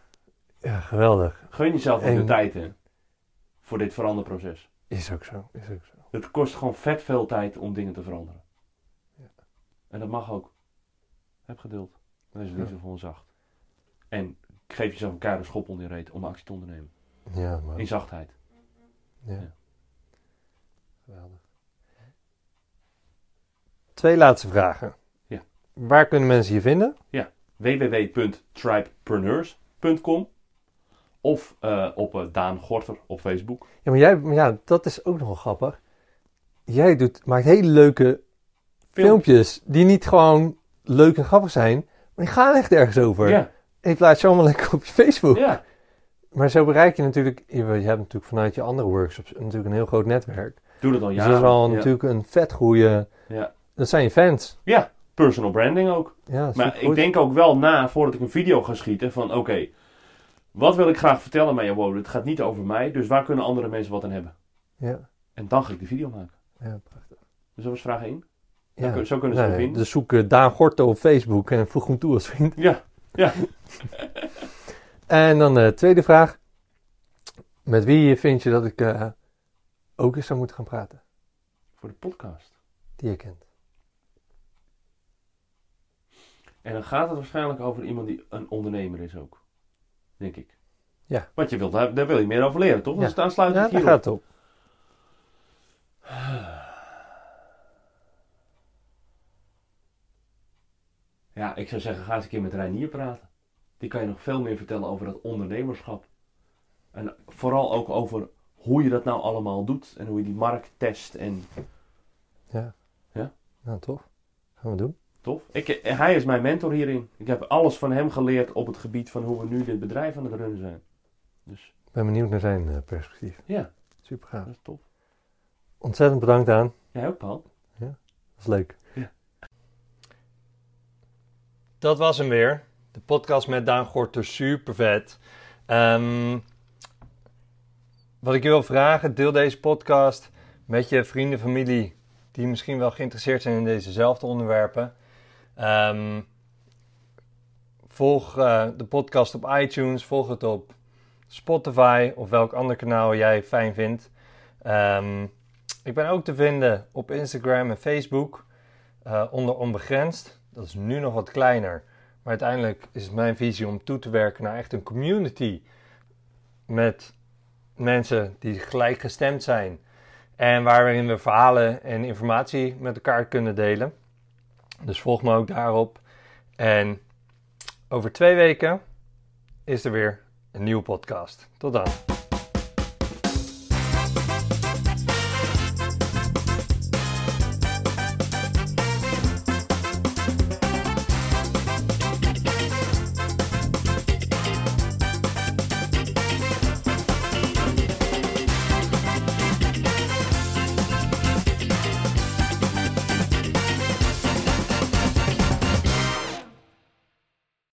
Speaker 1: geweldig.
Speaker 2: Gun jezelf ook de tijd hè. Voor dit veranderproces.
Speaker 1: Is ook zo. Is ook zo.
Speaker 2: Het kost gewoon vet veel tijd om dingen te veranderen. En dat mag ook. Heb geduld. Dan is het niet
Speaker 1: Ja.
Speaker 2: zacht. En geef jezelf een keiharde schop onder je reet om actie te ondernemen.
Speaker 1: Ja, maar.
Speaker 2: In zachtheid.
Speaker 1: Ja.
Speaker 2: Ja.
Speaker 1: Geweldig. Twee laatste vragen.
Speaker 2: Ja.
Speaker 1: Waar kunnen mensen je vinden?
Speaker 2: www.tribepreneurs.com Of eh, op eh, Daan Gorter op Facebook.
Speaker 1: Ja, maar jij, maar ja, dat is ook nog wel grappig. Jij doet, maakt hele leuke filmpjes die niet gewoon leuk en grappig zijn, maar die gaan echt ergens over.
Speaker 2: Ja,
Speaker 1: En je plaatst ze allemaal lekker op je Facebook.
Speaker 2: ja.
Speaker 1: Maar zo bereik je natuurlijk, je, je hebt natuurlijk vanuit je andere workshops natuurlijk een heel groot netwerk.
Speaker 2: Doe dat al
Speaker 1: dus
Speaker 2: jaren.
Speaker 1: dat is wel
Speaker 2: ja.
Speaker 1: natuurlijk een vet goede,
Speaker 2: Ja.
Speaker 1: dat zijn je fans.
Speaker 2: ja, personal branding ook.
Speaker 1: Ja,
Speaker 2: Maar ik denk ook wel na, voordat ik een video ga schieten, van oké, wat wil ik graag vertellen met jou? Het gaat niet over mij, dus waar kunnen andere mensen wat aan hebben?
Speaker 1: Ja,
Speaker 2: En dan ga ik de video maken.
Speaker 1: ja, prachtig.
Speaker 2: Dus dat was vraag 1.
Speaker 1: Ja.
Speaker 2: kun- zo kunnen ze
Speaker 1: Nee,
Speaker 2: vinden.
Speaker 1: Dus zoek eh, Daan Gorto op Facebook en voeg hem toe als vriend.
Speaker 2: Ja, ja.
Speaker 1: En dan de tweede vraag. Met wie vind je dat ik eh, ook eens zou moeten gaan praten?
Speaker 2: Voor de podcast.
Speaker 1: Die je kent.
Speaker 2: En dan gaat het waarschijnlijk over iemand die een ondernemer is ook. Denk ik.
Speaker 1: Ja.
Speaker 2: Want je wilt, daar, daar wil je meer over leren, toch?
Speaker 1: Ja.
Speaker 2: Dus sluit
Speaker 1: Ja, daar gaat het op.
Speaker 2: Ja, ik zou zeggen, ga eens een keer met Reinier praten. Die kan je nog veel meer vertellen over dat ondernemerschap. En vooral ook over hoe je dat nou allemaal doet. En hoe je die markt test. En
Speaker 1: Ja.
Speaker 2: Ja?
Speaker 1: Nou, tof. Gaan we doen.
Speaker 2: Tof. Ik, eh, hij is mijn mentor hierin. Ik heb alles van hem geleerd op het gebied van hoe we nu dit bedrijf aan het runnen zijn. Dus
Speaker 1: Ik ben benieuwd naar zijn eh, perspectief.
Speaker 2: ja,
Speaker 1: Super gaaf.
Speaker 2: dat is tof.
Speaker 1: Ontzettend bedankt aan.
Speaker 2: Jij ook, Paul?
Speaker 1: Dat is leuk.
Speaker 2: Ja.
Speaker 1: Dat was hem weer. De podcast met Daan Gorter. Super vet. Ehm, wat ik je wil vragen, deel deze podcast met je vrienden, familie die misschien wel geïnteresseerd zijn in dezezelfde onderwerpen. Ehm, volg eh, de podcast op iTunes, volg het op Spotify of welk ander kanaal jij fijn vindt. Ehm, ik ben ook te vinden op Instagram en Facebook eh, onder Onbegrensd. Dat is nu nog wat kleiner. Maar uiteindelijk is het mijn visie om toe te werken naar echt een community. Met mensen die gelijkgestemd zijn. En waarin we verhalen en informatie met elkaar kunnen delen. Dus volg me ook daarop. En over twee weken is er weer een nieuwe podcast. Tot dan.